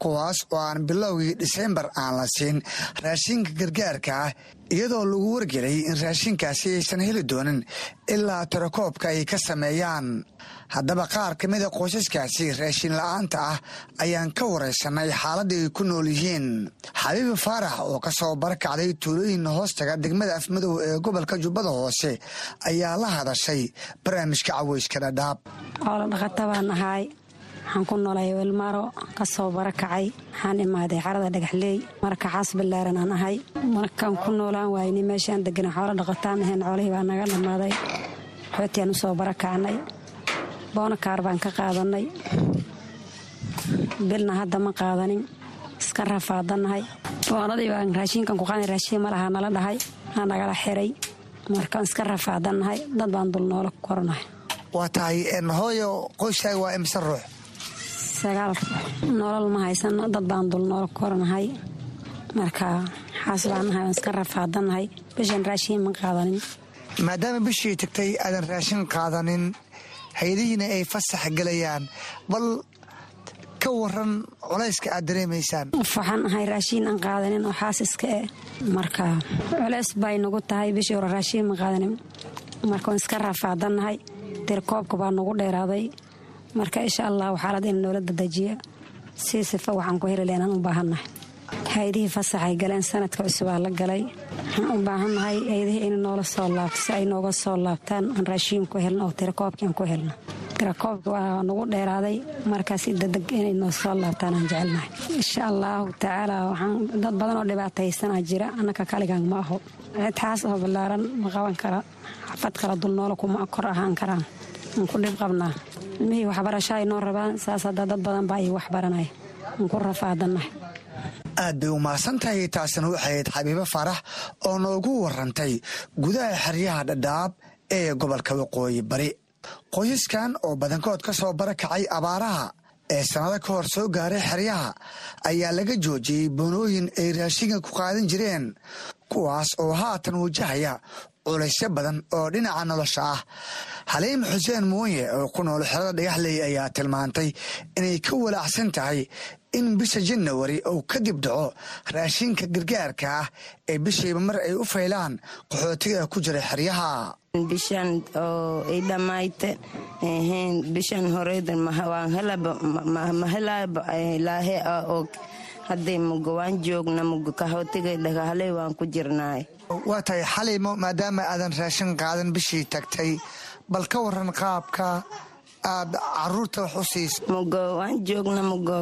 kuwaas oo aan bilowgii diseembar aan la siin raashinka gargaarka ah iyadoo lagu wargelay in raashinkaasi aysan heli doonin ilaa tirakoobka ay ka sameeyaan. Haddaba qaar ka mida qoysaskaasi raashin la'aanta ah ayaan ka wareysanay xaaladda ay ku nool yihiin. Xabiibi faarax oo ka soo barakacday tuulooyin hoostaga degmada afmadow ee gobolka jubbada hoose ayaa la hadashay barnaamijka caweyska dhadhaab waxaan ku noolay welmaro ka soo barakacay waxaan imaaday xarada dhagaxleey markaxaas ballaaran aan ahay. Markaan ku noolaan waayni meeshaan degana xoolo dhaqataan ahayn xoolihii baa naga dhammaaday xootiaan u soo barakacnay boonakaar baan ka qaadanay. Bilna hadda ma qaadanin iska rafaadanahay. Boonadii baan raashinkan ku qaadana raashin ma lahaa nala dhahay. Aa nagala xiray markaan iska rafaadanahay. Dad baan dul noola koranahay waa tahay hooyo qoyskaaga waa imse ruux sagaal nolol ma haysano dad baan dul noola koranahay. Marka xaas baan nahay waan iska rafaadanahay. Bishan raashin ma qaadanin. Maadaama bishii tagtay aadan raashin qaadanin hay'adihiina ay fasax gelayaan. Bal ka waran culayska aad dareemaysaan. Waxaan ahay raashiin aan qaadanin oo xaasiska eh. Marka culeys bay nagu tahay bishii hore raashiin ma qaadanin. Marka waan iska rafaadanahay dirkoobka baa nagu dheeraaday marka insha xaalad in noola dadajiya. Si sifa waxaan ku heli lehnaan u baahannahay. Hay'adihii fasaxay galeen sanadka cusubaa la galay. Waxaan u baahannahay hay'adihii in noola soo laabto si ay nooga soo laabtaan. Aan raashiin ku helno oo tirakoobkiaan ku helno tirakoobka waa nagu dheeraaday. Markaasi dadeg inay noo soo laabtaan aan jecelnahay. Insha allahu tacaala waxaan dad badan oo dhibaataysanaa jira. Annaka kaligaan ma aho. Cid xaas oo ballaaran ma qaban kara. Xafad kala dulnoola kuma kor ahaan karaan aan ku dhib qabnaa ilmihii waxbarasho ay noo rabaan saas hadda dad badan baa ii waxbaranaya aan ku rafaadannahay aad bay umahadsan tahay taasina waxay ahayd xabiibo faarax oo noogu warantay gudaha xeryaha dhadhaab ee gobolka waqooyi bari. Qoysaskan oo badankood ka soo barakacay abaaraha ee sannado ka hor soo gaaray xeryaha ayaa laga joojiyey boonooyin ay raashinka ku qaadan jireen kuwaas oo haatan wajahaya culaysyo badan oo dhinaca nolosha ah xaliim xuseen muuye oo ku nool xerada dhagaxley ayaa tilmaantay inay ka walaacsan tahay in bisha janawari uu kadib dhaco raashinka gargaarka ah ee bishiiba mar ay u faylaan qaxootiga ku jira xeryaha bishan oo ay dhammayte bishan horeydan waan helaba ma helaba laahe hadday mugo waan joogna mugo kahootigay dhagahaley waan ku jirnaay. Waa tahay xalimo maadaama aadan raashin qaadan bishii tagtay bal ka waran qaabka aad carruurta wax u siisa mugo waan joogna mugo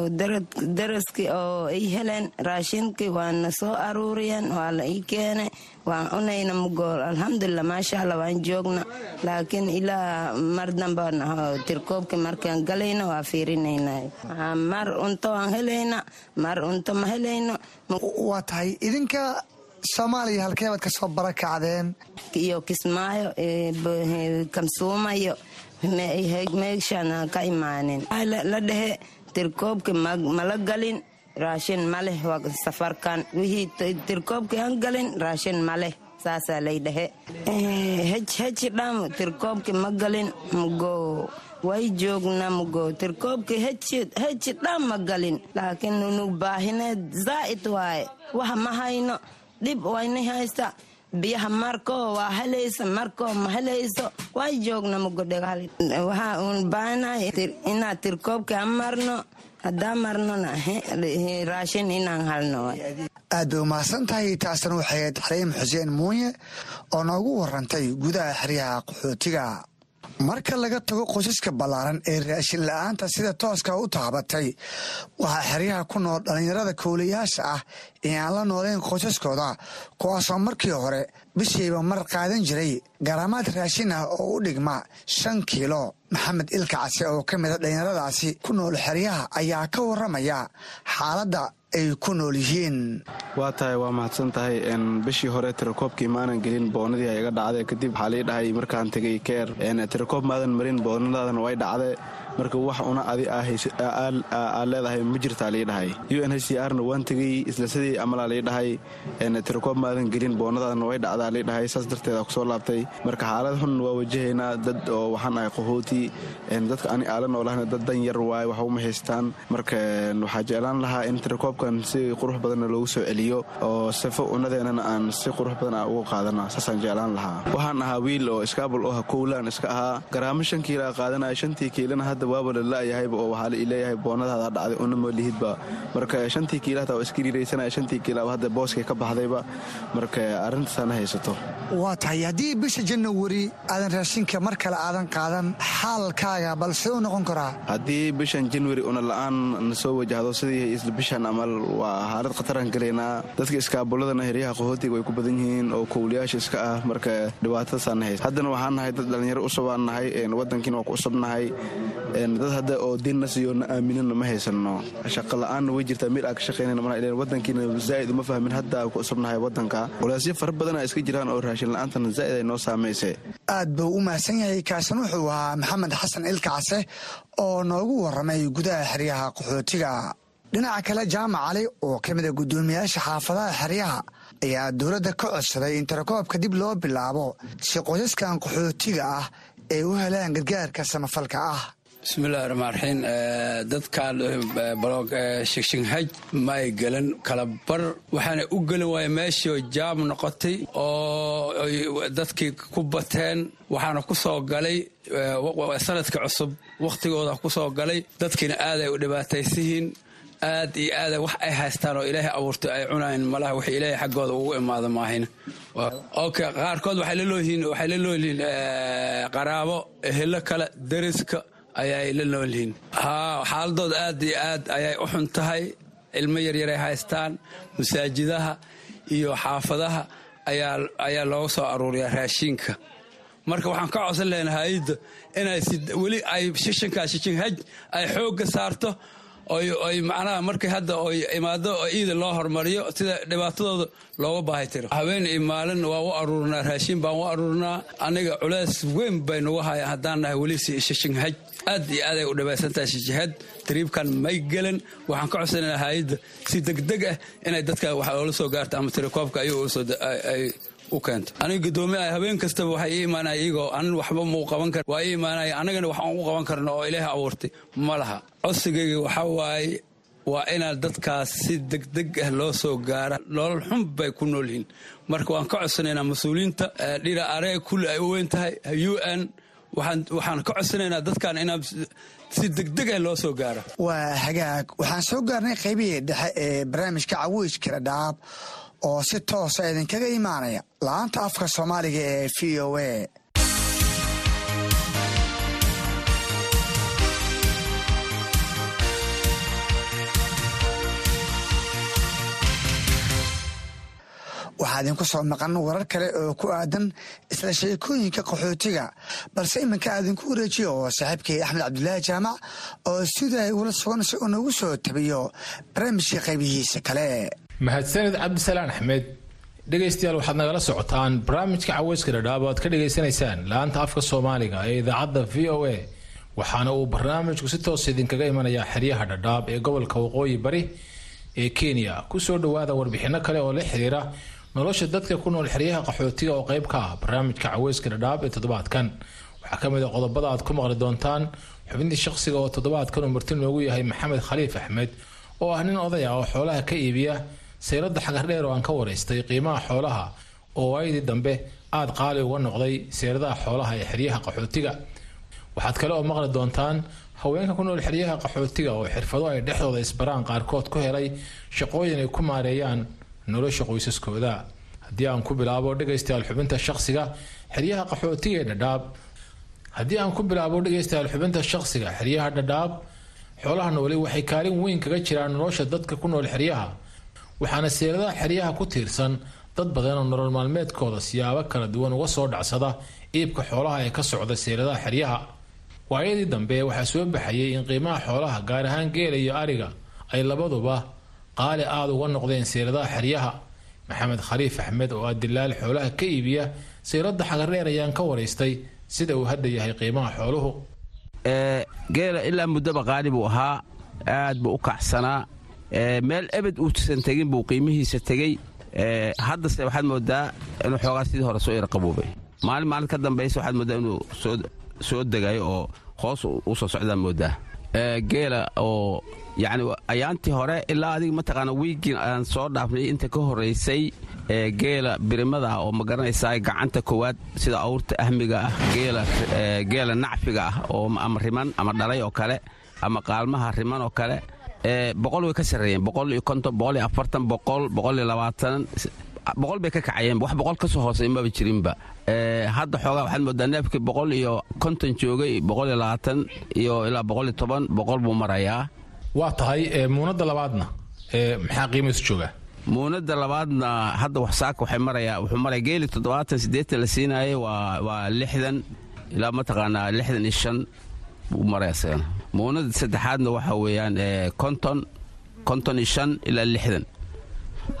daraskii oo ay heleen raashinkii waana soo aruuriyeen waa la ii keenay waan cunayna mugo alxamdulilah maasha allah waan joogna. Laakiin ilaa mar dambe tirkoobkii markaan galayna waa fiirinayna mar unto waan helayna mar unto ma helayno. Waa tahay. Idinka soomaaliya halkeebaad ka soo barakacdeen iyo kismaayo kamsuumayo. Meeshaan ka imaanin. La dhehe. Tirkoobki mala galin raashin maleh waa safarkan. Wixii tirkoobki aan galin raashin maleh saasaa lay dhehe heji dham tirkoobki ma galin mugo way joogna mugo tirkoobki heji dham ma galin. Laakiin nunu baahineed zaa'id waaye. Wax ma hayno dhib wayna haysta. Biyaha markoo waa helayso markoo ma helayso. Waa joogna mugodhegaal waxaa uun baanahay inaa tirkoobka aan marno haddaan marnona raashin inaan halno aad bay umahadsan tahay taasna waxay ahayd xaliim xuseen muuye oo noogu warantay gudaha xeryaha qaxootiga. Marka laga tago qoysaska ballaaran ee raashin la'aanta sida tooska u taabatay waxaa xeryaha ku nool dhallinyarada kowlayaasha ah ee aan la noolayn qoysaskooda kuwaasoo markii hore bishiiba mar qaadan jiray garaamaad raashin ah oo u dhigma shan kiilo. Maxamed ilka case oo ka mida dhallinyaradaasi ku nool xeryaha ayaa ka waramaya xaaladda ay ku nool yihiin. Waa tahay waa mahadsan tahay bishii hore tirakoobkii maanan gelin boonadii iga dhacday. Kadib waxaa lii dhahay markaan tegay keer tirakoob maadan marin boonadaadana way dhacde marka wax una adi aad leedahay ma jirtaa lii dhahay u n h c rna waan tegey isla sidii amalaa lii tirakoob maadan gelin boonadaadana way dhacdaa lii saas darteeda ku soo laabtay. Marka xaalad xun waa wajahaynaa dad oo waxaan ahay qahooti dadka ani aala noolahna dad dan yar waaye wax uma haystaan. Marka waxaa jeclaan lahaa in tirakoobkan si qurux badanna loogu soo celiyo oo sifo unadeennana aan si qurux badan a uga qaadana saasaan jeclaan lahaa. Waxaan ahaa wiil oo iskaabul oo kowlaan iska ahaa. Garaamo shan kiilaa qaadanaya shantii kiilana hadda waaba la la'yahayba oo waxaa la ileeyahay boonadaada dhacday una malihidba marka shantii kiila hataa waa iska riiraysanaya shantii kiilaaba hadda booskay ka baxdayba marka arrintaasana haysato. Waa tahay haddii bisha janawari aadan raashinka mar kale aadan qaadan xaalkaaga bal see u noqon karaa? Haddii bishan januari una la'aan na soo wajahdo sidii isla bishan amal waa xaalad khataraan gelaynaa dadka iskaabuladana heryaha qaxootiga way ku badan yihiin oo kowliyaasha iska ah. Marka dhibaatadaasaan haysa. Haddana waxaan nahay dad dhallinyaro usubaan nahay wadankiina waa ku usubnahay dad hadda oo diinna siiyo na aaminana ma haysanno. Shaqa la'aanna way jirtaa meel aa ka shaqaynana ileen wadankiina zaa'id uma fahmin hadda ku usubnahay wadanka walaasyo fara badana iska jiraan oo raashin la'aantana zaa'id ay noo saamayse aad buu u mahadsan yahay kaasan wuxuu ahaa maxamed xasan ilkacase oo noogu waramay gudaha xeryaha qaxootiga. Dhinaca kale jaamac cali oo ka mida guddoomiyaasha xaafadaha xeryaha ayaa dowladda ka codsaday in tirakoobka dib loo bilaabo si qoysaskan qaxootiga ah ay u helaan gargaarka samafalka ah bismillahi raxmaan raxiim dadkan blog shigshinghaj may gelan kala bar. Waxaana u gelin waaya meeshii jaam noqotay oo dadkii ku bateen. Waxaana ku soo galay sanadka cusub. Wakhtigooda ku soo galay dadkiina aaday u dhibaataysihiin aad iyo aada wax ay haystaan oo ilaahay abuurtay ay cunayn malaha wax ilaahay xaggooda ugu imaado maahin ok qaarkood waxay la looyihiin qaraabo ehelo kale deriska ayay la nool yihiin. Haa xaaladood aad iyo aad ayay u xun tahay ilmo yaryaray haystaan masaajidaha iyo xaafadaha ayaa looga soo aruuriyaa raashiinka marka waxaan ka codsan lahayn hay'adda inay weli ay shishinkaa shishinhaj ay xoogga saarto oy macnaha markay hadda oy imaado oo iida loo hormariyo sida dhibaatadooda looga baahay tiro. Habeen iyo maalin waa u aruurnaa raashiin baan u aruurnaa aniga culeys weyn bay nagu hayaan haddaan nahay weli shishinhaj aad iyo aaday u dhibaysantahay shishihad tariibkan may gelan waxaan ka codsanayna hay'adda si degdeg ah inay dadka wax oola soo gaarto ama tirakoobka ay u keento. Aniga guddoomiyaha habeen kastaba waxay ii imaanaya iyagoo anin waxba mau qaban kar waa ii imaanaya annagana waxaan u qaban karno oo ilaahay abuurtay. Ma laha. Codsigayga waxaa waaye waa inaad dadkaas si degdeg ah loo soo gaara. Nolol xun bay ku nool yihiin marka waan ka codsanaynaa mas'uuliyiinta dhira aree kulli ay u weyn tahay u n waxaan ka codsanaynaa dadkan inaa si degdeg ah loo soo gaaro. Waa hagaag. Waxaan soo gaarnay qaybihii dhexe ee barnaamijka cawiijka dhadhaab oo si toosa idinkaga imaanaya. La'aanta afka soomaaliga ee v o a waxaa idinku soo maqan warar kale oo ku aadan isla sheekooyinka qaxootiga balse iminka aadinku wareejiyo oo saaxiibkay axmed cabdulaahi jaamac oo sida ula sugan si uu nagu soo tabiyo barnaamijka qaybihiisa kale. Mahadsanid cabdisalaan axmed dhegaystayaal waxaad nagala socotaan barnaamijka caweyska dhadhaab oo aad ka dhegaysanaysaan la'aanta afka soomaaliga ee idaacadda v o a waxaana uu barnaamijku si toos idinkaga imanayaa xeryaha dhadhaab ee gobolka waqooyi bari ee kenya. Kusoo dhowaada warbixino kale oo la xiriira nolosha dadka ku nool xeryaha qaxootiga oo qayb ka ah barnaamijka caweyska dhadhaab ee toddobaadkan. Waxaa ka mid a qodobada aad ku maqli doontaan xubintii shaqsiga oo toddobaadkan uu marti noogu yahay maxamed khaliif axmed oo ah nin oday ah oo xoolaha ka iibiya sayradda xagardheer oo aan ka waraystay qiimaha xoolaha oo waayadii dambe aada qaali uga noqday seyradaha xoolaha ee xeryaha qaxootiga. Waxaad kale oo maqli doontaan haweenka ku nool xeryaha qaxootiga oo xirfado ay dhexdooda isbaraan qaarkood ku helay shaqooyin ay ku maareeyaan nolosha qoysaskooda haddii aan ku bilaabo dhegaystayaal xubinta shaqsiga xeryaha qaxootiga ee dhadhaab. Haddii aan ku bilaabo dhegaystayaal xubinta shaqsiga xeryaha dhadhaab xoolaha nooli waxay kaalin weyn kaga jiraan nolosha dadka ku nool xeryaha. Waxaana seeradaha xeryaha ku tiirsan dad badan oo nolol maalmeedkooda siyaabo kala duwan uga soo dhacsada iibka xoolaha ee ka socda seeradaha xeryaha. Waayadii dambe waxaa soo baxayay in qiimaha xoolaha gaar ahaan geela iyo ariga ay labaduba qaali aada uga noqdeen seyradaha xeryaha. Maxamed khaliif axmed oo ah dilaal xoolaha ka iibiya sayradda xagardheer ayaan ka waraystay sida uu hadda yahay qiimaha xooluhu. Geela ilaa muddaba qaali buu ahaa aad buu u kacsanaa. Meel ebed uusan tegin buu qiimihiisa tegey. Haddase waxaad moodaa inuu xoogaa sidii hore soo yarqabuubay. Maalin maalin ka dambaysa waxaad moodaa inuu soo degayo oo hoos u soo socdaa moodaa geela oo yacni ayaantii hore ilaa adiga mataqaana wiigin aan soo dhaafnay inta ka horraysay geela birimada ah oo ma garanaysaa gacanta koowaad sida awrta ahmiga ah geela nacfiga ah oo ama riman ama dhalay oo kale ama qaalmaha riman oo kale boqol way ka sarreeyeen boqol iyo konton boqol iyo afartan boqol boqol iyo labaatan boqol bay ka kacayeen wax boqol ka soo hoosay maba jirinba. Hadda xoogaa waxaad moodaa neefkii boqol iyo konton joogay boqol iyo labaatan iyo ilaa boqol iyo toban boqol buu marayaa. Waa tahay muunadda labaadna maxaa qiimihiisu joogaa? Muunadda labaadna hadda marayaa wuxuu maraya geeli toddobaatan siddeetan la siinaayay waa waa lixdan ilaa mataqaanaa lixdan iyo shan buu maraya isagana muunadda saddexaadna waxa weeyaan konton konton iyo shan ilaa lixdan.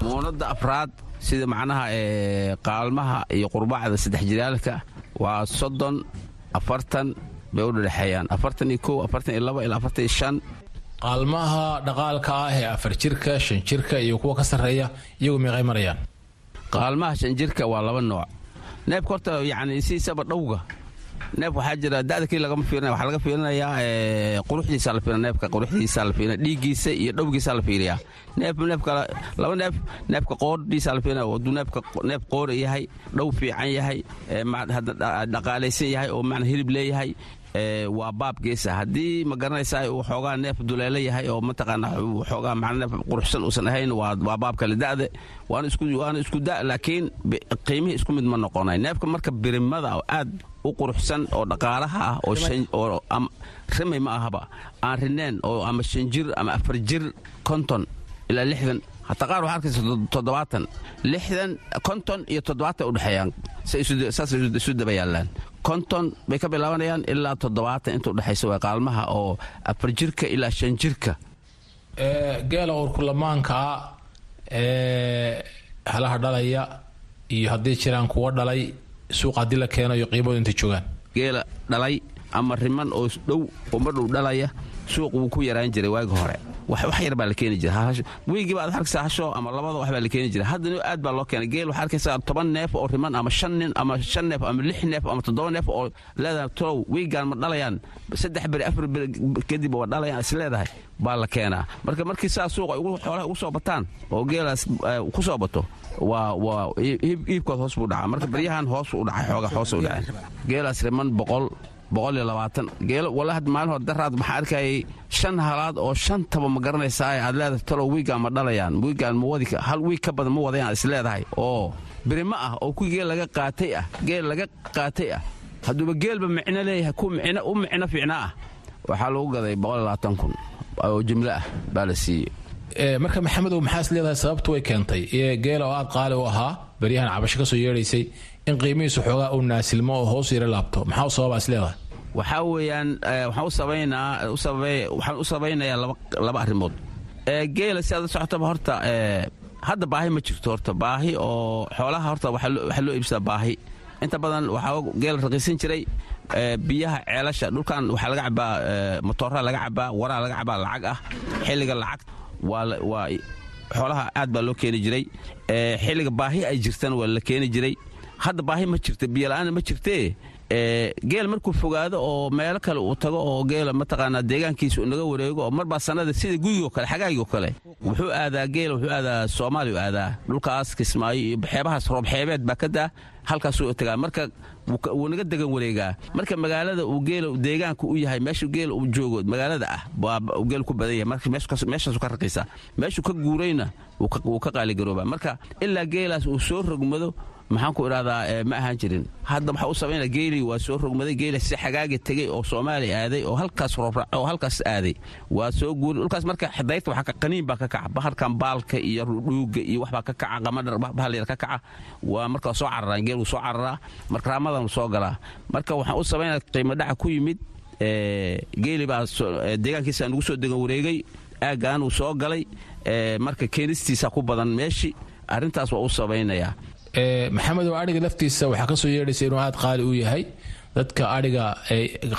Muunadda afraad sida macnaha qaalmaha iyo qurbacda saddex jiraalka waa soddon afartan bay u dhadhexeeyaan. Afartan iyo kow afartan iyo laba ilaa afartan iyo shan. Qaalmaha dhaqaalka ah ee afar jirka shan jirka iyo kuwa ka sarreeya iyagu meeqay marayaan qaalmaha shan jirka waa laba nooc. Neebka horta yacni sidiisaba dhowga neef waxaa jira da'da kii lagama fiirinaya waxaa laga fiirinayaa quruxdiisa la fiirina neefka quruxdiisa la fiirina dhiiggiisa iyo dhowgiisa la fiiriyaa. Neef neefka laba neef neefka qoodhiisa la fiirina hadduu neefka neef qoora yahay dhow fiican yahay dhaqaalaysan yahay oo macna hilib leeyahay waa baab geesa. Haddii ma garanaysaa uu xoogaa neef duleelo yahay oo mataqaana xoogaa macna neef quruxsan uusan ahayn waa baab kale. Da'de waana isku da' laakiin qiimihii isku mid ma noqonay. Neefka marka birimada aad u quruxsan oo dhaqaalaha ah oo oo rimay ma ahaba. Aan rineen oo ama shan jir ama afar jir konton ilaa lixdan. Hataa qaar waxaa arkaysa toddobaatan. Lixdan konton iyo toddobaatan udhexeeyaan saasay isu daba yaallaan konton bay ka bilaabanayaan ilaa toddobaatan inta udhexaysa waa qaalmaha oo afar jirka ilaa shan jirka. Geela urkulamaankaa halaha dhalaya iyo haddii jiraan kuwa dhalay suuq haddii la keeno iyo qiimadu intay joogaan. Geela dhalay ama riman oo dhow oo madhow dhalaya suuq wuu ku yaraan jiray waagi hore wax yar baa la keeni jira wiigii baad arkaysaa hasho ama labada wax baa la keeni jira haddana aad baa loo keenay. Geel waxaa arkaysaa toban neef oo riman ama shan nin ama shan neef ama lix neef ama toddoba neef oo leedahay tolow wiigaan ma dhalayaan. Saddex beri afar beri kadib waa dhalayaan. Is baa la keenaa. Marka markii saa suuqa xoolaha ugu soo bataan oo geelaas ku soo bato waa waa iibkood hoos buu dhacaa. Marka baryahan hoos u dhacay xooga hoos u dhacay. Geelaas riman boqol geelo daraad maxaa arkayay shan halaad oo shantaba ma garanaysaa aad leedahay talow wiigaan ma dhalayaan. Wiigaan ma hal wiig ka badan ma wadayaan is leedahay. Oo birimo ah oo ku geel laga qaatay ah geel laga qaatay ah. Hadduuba geelba micno leeyahay ku micno u micno fiicna ah. Waxaa lagu gaday kun. Oo jumlo ah baa la siiyey. Marka maxamedow maxaa is leedahay sababtu way keentay. Geela oo aad qaali u ahaa baryahan cabasho ka soo yeedhaysay in qiimihiisu xoogaa uu naasilmo oo hoos yara laabto. Maxaa u sababa is leedahay? Waxaa weeyaan waxaan u sabaynaa waxaan u sabaynayaa laba arrimood. Geela si aad la socotaba horta hadda baahi ma jirto horta. Baahi oo xoolaha horta waxaa loo iibsadaa baahi. Inta badan waxaa geela raqiisan jiray biyaha ceelasha dhulkan waxaa laga cabaa motooraa laga cabaa waraa laga cabaa lacag ah xilliga lacag waa xoolaha aad baa loo keeni jiray. Xilliga baahi ay jirtana waa la keeni jiray hadda baahi ma jirta biyola'aana ma jirtee geel markuu fogaado oo meelo kale uu tago oo geela mataqaanaa deegaankiisa naga wareego oo marbaa sannada sida guyigoo kale xagaagoo kale wuxuu aadaa geela wuxuu aadaa soomaaliya u aadaa dhulkaas kismaayo iyo xeebahaas roob xeebeed baa ka daa halkaasuu tagaa. Marka wuu naga degan wareegaa. Marka magaalada uu geela deegaanka u yahay meeshu geela uu joogo magaalada ah geel ku badan yahay. Marka meeshaasu ka raqiisa meeshuu ka guurayna wuu ka qaaligaroobaa marka ilaa geelaas uu soo rogmado maxaan ku idhahdaa ma ahaan jirin. Hadda waxaa u samayna geelii waa soo rogmaday geeli si xagaaga tegey oo soomaaliya aaday oo halkaas oo halkaas aaday. Waa soo guuri dhulkaas marka dayrta waxaa qaniin baa ka kaca. Bahalkan baalka iyo dhuuga iyo waxbaa ka kaca qamadhar bahal yar ka kaca. Waa marka soo cararaan geel wuu soo cararaa marka raamadan soo galaa. Marka waxaan u samaynaa qiimo dhaca ku yimid geeli baa deegaankiisa nugu soo degan wareegay. Aaggaan uu soo galay marka keenistiisa ku badan meeshi. Arrintaas waa u samaynayaa maxamedow adhiga laftiisa waxaa ka soo yeedhaysa inuu aad qaali u yahay. Dadka adhiga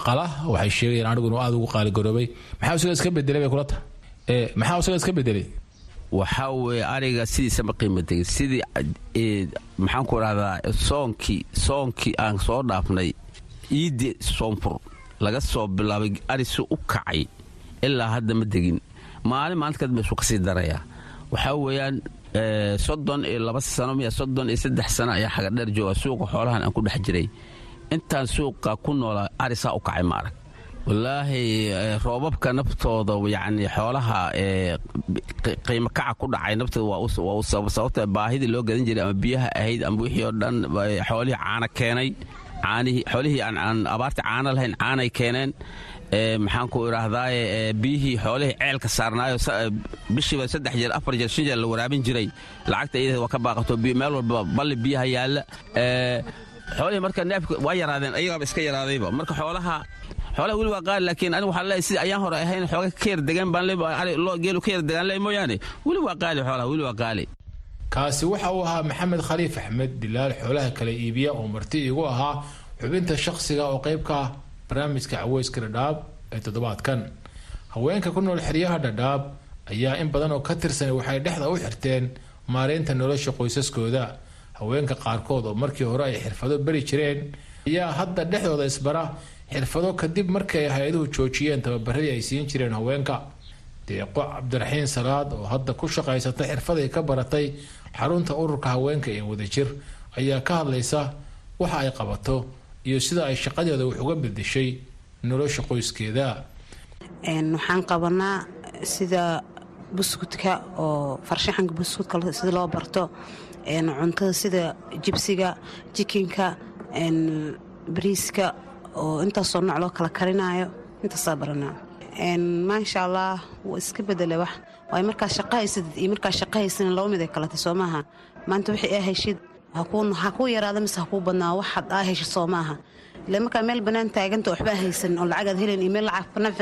qala waxay sheegayaan adhigu inuu aad ugu qaaligaroobay maxaa isaga iska bedelay bay kula tahay? Maxaa isaga iska bedelay waxaa weeye ariga sidiisa ma degin sidii maxaan ku idhahdaa soonkii soonkii aan soo dhaafnay iiddi soonfur laga soo bilaabay ari si u kacay. Ilaa hadda ma degin. Maalin maalinta kadib isuu ka sii darayaa waxaa weeyaan soddon iyo laba sano miya soddon iyo saddex sano ayaa xagadheer jooga suuqa xoolahan aan ku dhex jiray. Intaan suuqa ku noolaa arisaa u kacay maarag. Wallaahi roobabka naftooda yacni xoolaha qiimo kaca ku dhacay naftooda waa sababta baahidii loo gadan jiray ama biyaha ahayd ama wixii oo dhan xoolihii caana keenay. Xoolihii aan abaarta caana lahayn caanay keeneen maxaan ku idhaahdaaye biyihii xoolihii ceelka saarnaayo bishiiba saddex jeer afar jeer shan jeer la waraabin jiray. Lacagta iyada waa ka baaqato meel walba balli biyaha yaalla. Xoolihii marka neefka waa yaraadeen ayagaaba iska yaraadayba. Marka xoolaha xoolaha weli waa qaali laakiin anigu waxaan leeyahay sidii ayaan hore ahayn xooga ka yar degan baan leeyahay geelu ka yar degaan leeyahay mooyaane. Weli waa qaali xoolaha weli waa qaali. Kaasi waxa uu ahaa maxamed khaliif axmed dilaal xoolaha kala iibiya oo marti igu ahaa xubinta shakhsiga oo qayb ka ah barnaamijka caweyska dhadhaab ee toddobaadkan. Haweenka ku nool xeryaha dhadhaab ayaa in badan oo ka tirsan waxay dhexda u xirteen maareynta nolosha qoysaskooda. Haweenka qaarkood oo markii hore ay xirfado beri jireen ayaa hadda dhexdooda isbara xirfado kadib markii ay hay'aduhu joojiyeen tababaradii ay siin jireen haweenka. Deeqo cabdiraxiin salaad oo hadda ku shaqaysata xirfaday ka baratay xarunta ururka haweenka ee wadajir ayaa ka hadlaysa waxa ay qabato iyo sida ay shaqadeeda wax uga bedeshay nolosha qoyskeeda. Waxaan qabanaa sida buskudka oo farshaxanka buskudka sida loo barto. Cuntada sida jibsiga jikinka bariiska oo intaasoo nooc loo kala karinayo intaasaa baranaa. Maasha allah wuu iska bedela wax. Waay markaa shaqa haysatid iyo markaa shaqa haysanin laba mid ay kalata soo maaha. Maanta wixii aa heshid ha kuu yaraada mise ha kuu badnaa waxaad aa heshid soo maaha. Ile markaa meel bannaan taaganta waxba haysanin oo lacagaad helen iyo meel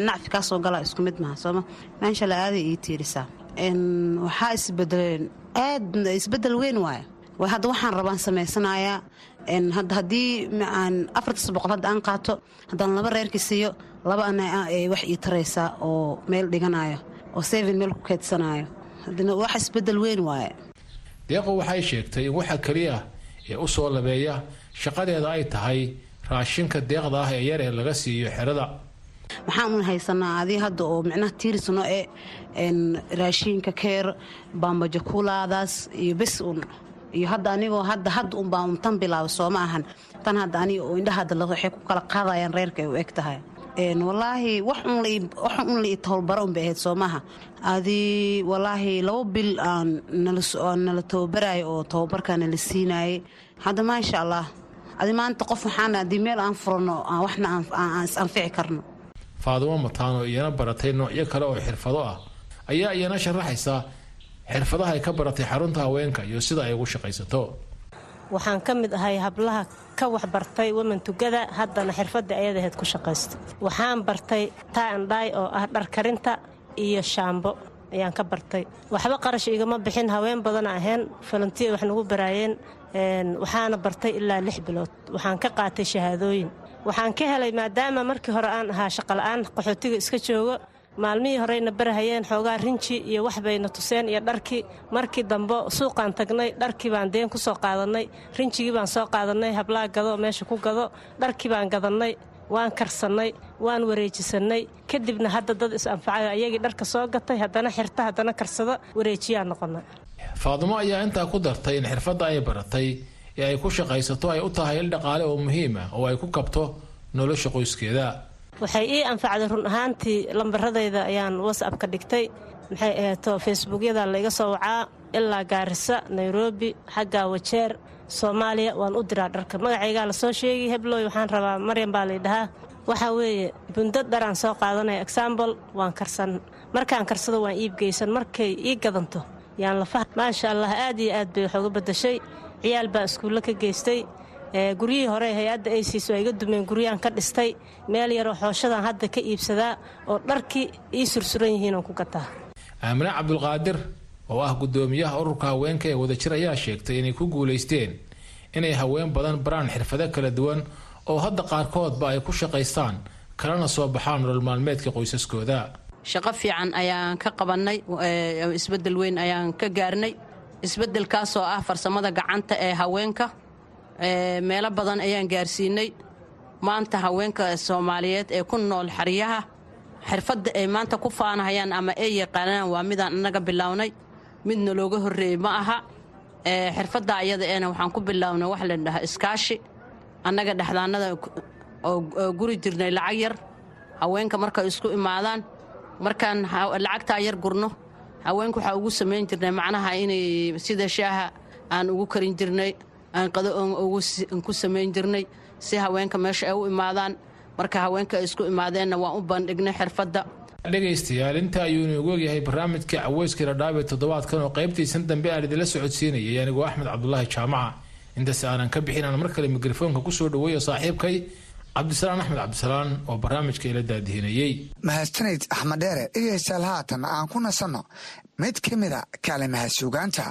nacfi kaa soo gala isku mid maha sooma maasha allah aaday ii tiirisaa waxaa isbedeleen aad isbeddel weyn waay way hadda waxaan rabaan samaysanayaa haddii afartas boqol hadda aan qaato haddaan laba reerkii siiyo laba ana wax ii taraysaa oo meel dhiganayo oo seven meel ku haddana wax isbeddel weyn waaye deeqo waxay sheegtay in waxa keliya ee u soo labeeya shaqadeeda ay tahay raashinka deeqda ah ee yar ee laga siiyo xerada. Waxaan un haysanaa adii hadda oo micnaha tiirisno ee raashiinka keer baambajakulaadaas iyo bes un iyo hadda anigoo hadda hadda unbaa tan bilaaba sooma ahan. Tan hadda aniga oo indhaha hadda waxay ku kala qaadayaan reerka ay u eg tahay walaahi wax un la ii- wax un la ii tabalbaro un bay ahayd soo maaha adi walaahi labo bil aan nala tababarayo oo tababarkaa nala siinayay hadda maasha allah adi maanta qof waxaan haddii meel aan furano waxna anfici karno. Faadumo mataan oo iyana baratay noocyo kale oo xirfado ah. Ayaa iyana sharaxaysa xirfadaha ay ka baratay xarunta haweenka iyo sida ay ugu shaqaysato waxaan ka mid ahay hablaha ka waxbartay women tugada haddana xirfadii ayadaheed ku shaqaysta waxaan bartay taandhay oo ah dhar karinta iyo shaambo ayaan ka bartay. Waxba qarash igama bixin haween badana ahayn falantiya wax nagu baraayeen Een, waxaana bartay ilaa lix bilood. Waxaan ka qaatay shahaadooyin. Waxaan ka helay maadaama markii hore aan ahaa shaqola'aan qaxootiga iska joogo maalmihii horeyna barahayeen xoogaa rinji iyo wax bayna tuseen iyo dharkii markii dambe suuqaan tagnay dharkii baan deen ku soo qaadannay rinjigii baan soo qaadannay hablaa gado meesha ku gado. Dharkii baan gadannay waan karsannay waan wareejisannay kadibna hadda dad is-anfacayo ayagii dharka soo gatay haddana xirta haddana karsado wareejiyaan noqonnay faadumo ayaa intaa ku dartay in xirfadda ay baratay ee ay ku shaqaysato ay u tahay il dhaqaale oo muhiim ah oo ay ku kabto nolosha qoyskeeda waxay ii anfacday run ahaantii lambaradayda ayaan whatsapp ka dhigtay. Maxay aheeto facebookyada layga soo wacaa ilaa gaarisa nairobi xagga wajeer soomaaliya. Waan u diraa dharka. Magacaygaa la soo sheegay hebloy waxaan rabaa maryan baa laydhahaa waxaa weeye bundo dharaan soo qaadanaya exambl waan karsan. Markaan karsado waan iibgeysan markay ii gadanto yaan lafaha maasha allah aad iyo aad bay wax uga badashay ciyaal baan iskuulle ka geystay guryihii hore hay'adda aysiis waa iga dumeen guryaan ka dhistay. Meel yaroo xooshadan hadda ka iibsadaa oo dharkii ii sursuran yihiinoo ku gataa aamine cabdulqaadir oo ah gudoomiyaha ururka haweenka ee wadajir ayaa sheegtay inay ku guulaysteen inay haween badan baraan xirfado kala duwan oo hadda qaarkoodba ay ku shaqaystaan kalena soo baxaan nolol maalmeedka qoysaskooda. Shaqo fiican ayaan ka qabannay ee, isbeddel weyn ayaan ka gaarnay. Isbeddelkaasoo ah farsamada gacanta ee haweenka. ee, meelo badan ayaan gaarsiinay. Maanta haweenka soomaaliyeed ee ku nool xeryaha xirfadda ay maanta ku faanahayaan ama ay yaqaanaan waa midaan annaga bilownay midna looga horreeyey ma aha. Xirfadda ayada eena waxaan ku bilownay wax la dhahaa iskaashi. Annaga dhexdaannada oo guri jirnay lacag yar. Haweenka markay isku imaadaan markaan lacagtaa yar gurno haweenka waxaa ugu samayn jirnay macnaha inay sida shaaha aan ugu karin jirnay aan qado oon ku samayn jirnay si haweenka meesha ay u imaadaan. Marka haweenka ay isku imaadeenna waan u bandhignay xirfadda. Dhegaystayaal inta ayuu inoogu ogyahay barnaamijka caweyska dhadhaab ee toddobaadkan oo qaybtiisan dambe aan idinla socodsiinayay anigoo axmed cabdulaahi jaamaca. Intaas aanan ka bixin aan mar kale mikrofoonka ku soo dhaweeyo saaxiibkay cabdisalaan axmed cabdisalaan oo barnaamijka ila daadihinayey mahadsanid axmed dheere dhegaystayaal haatan aan ku nasanno. Mid ka mida kaalimaha suugaanta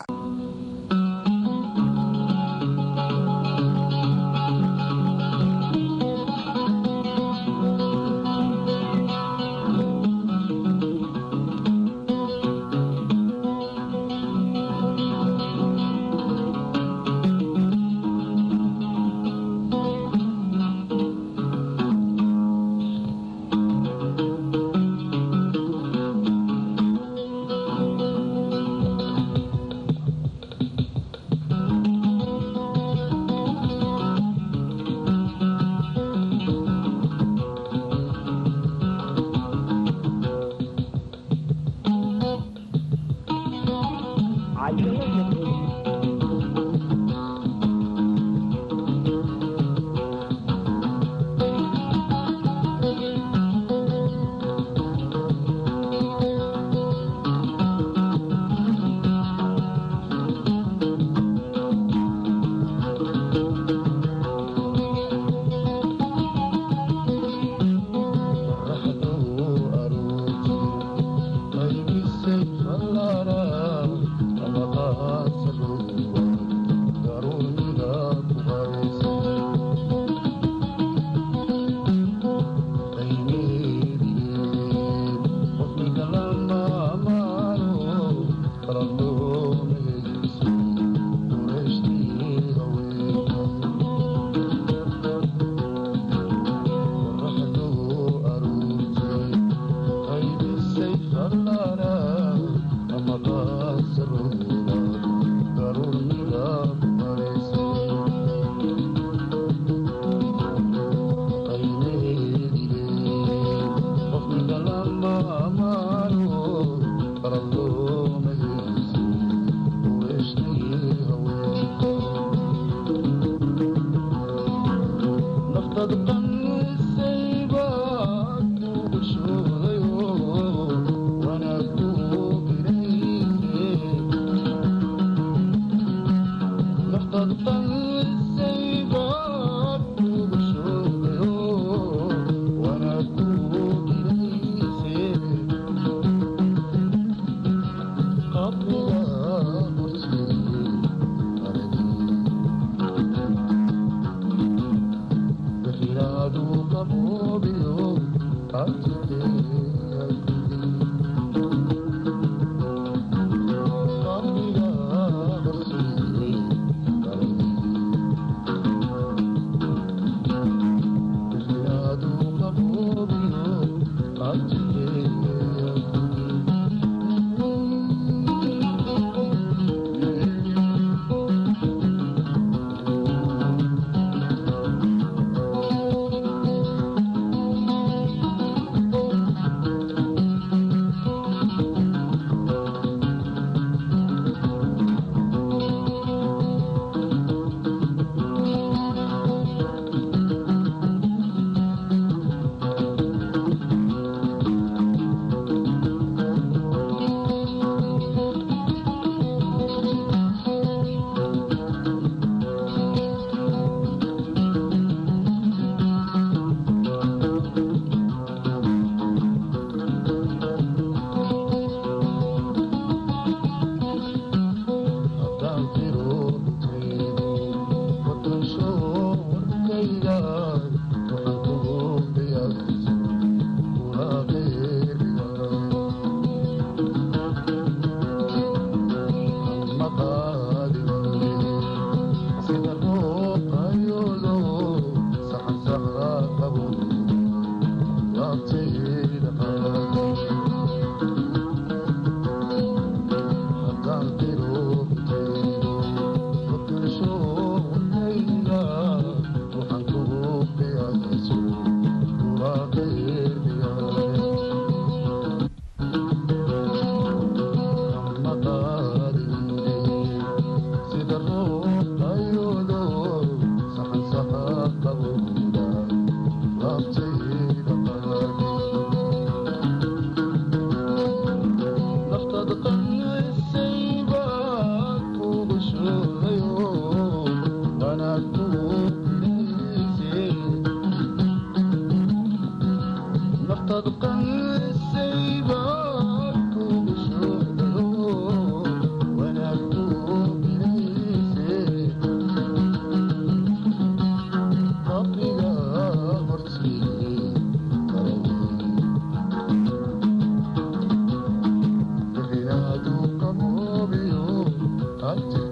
barnaamijka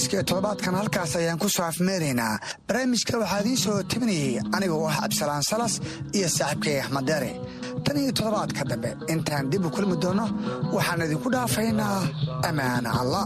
caweyska ee toddobaadkan halkaas ayaan ku soo afmeeraynaa barnaamijka waxaa idiin soo tabinayay anigoo ah cabdisalaan salas iyo saaxiibkay axmed deere tan iyo toddobaadka dambe intaan dib u kulmi doonno waxaan idinku dhaafaynaa. Ammaan alla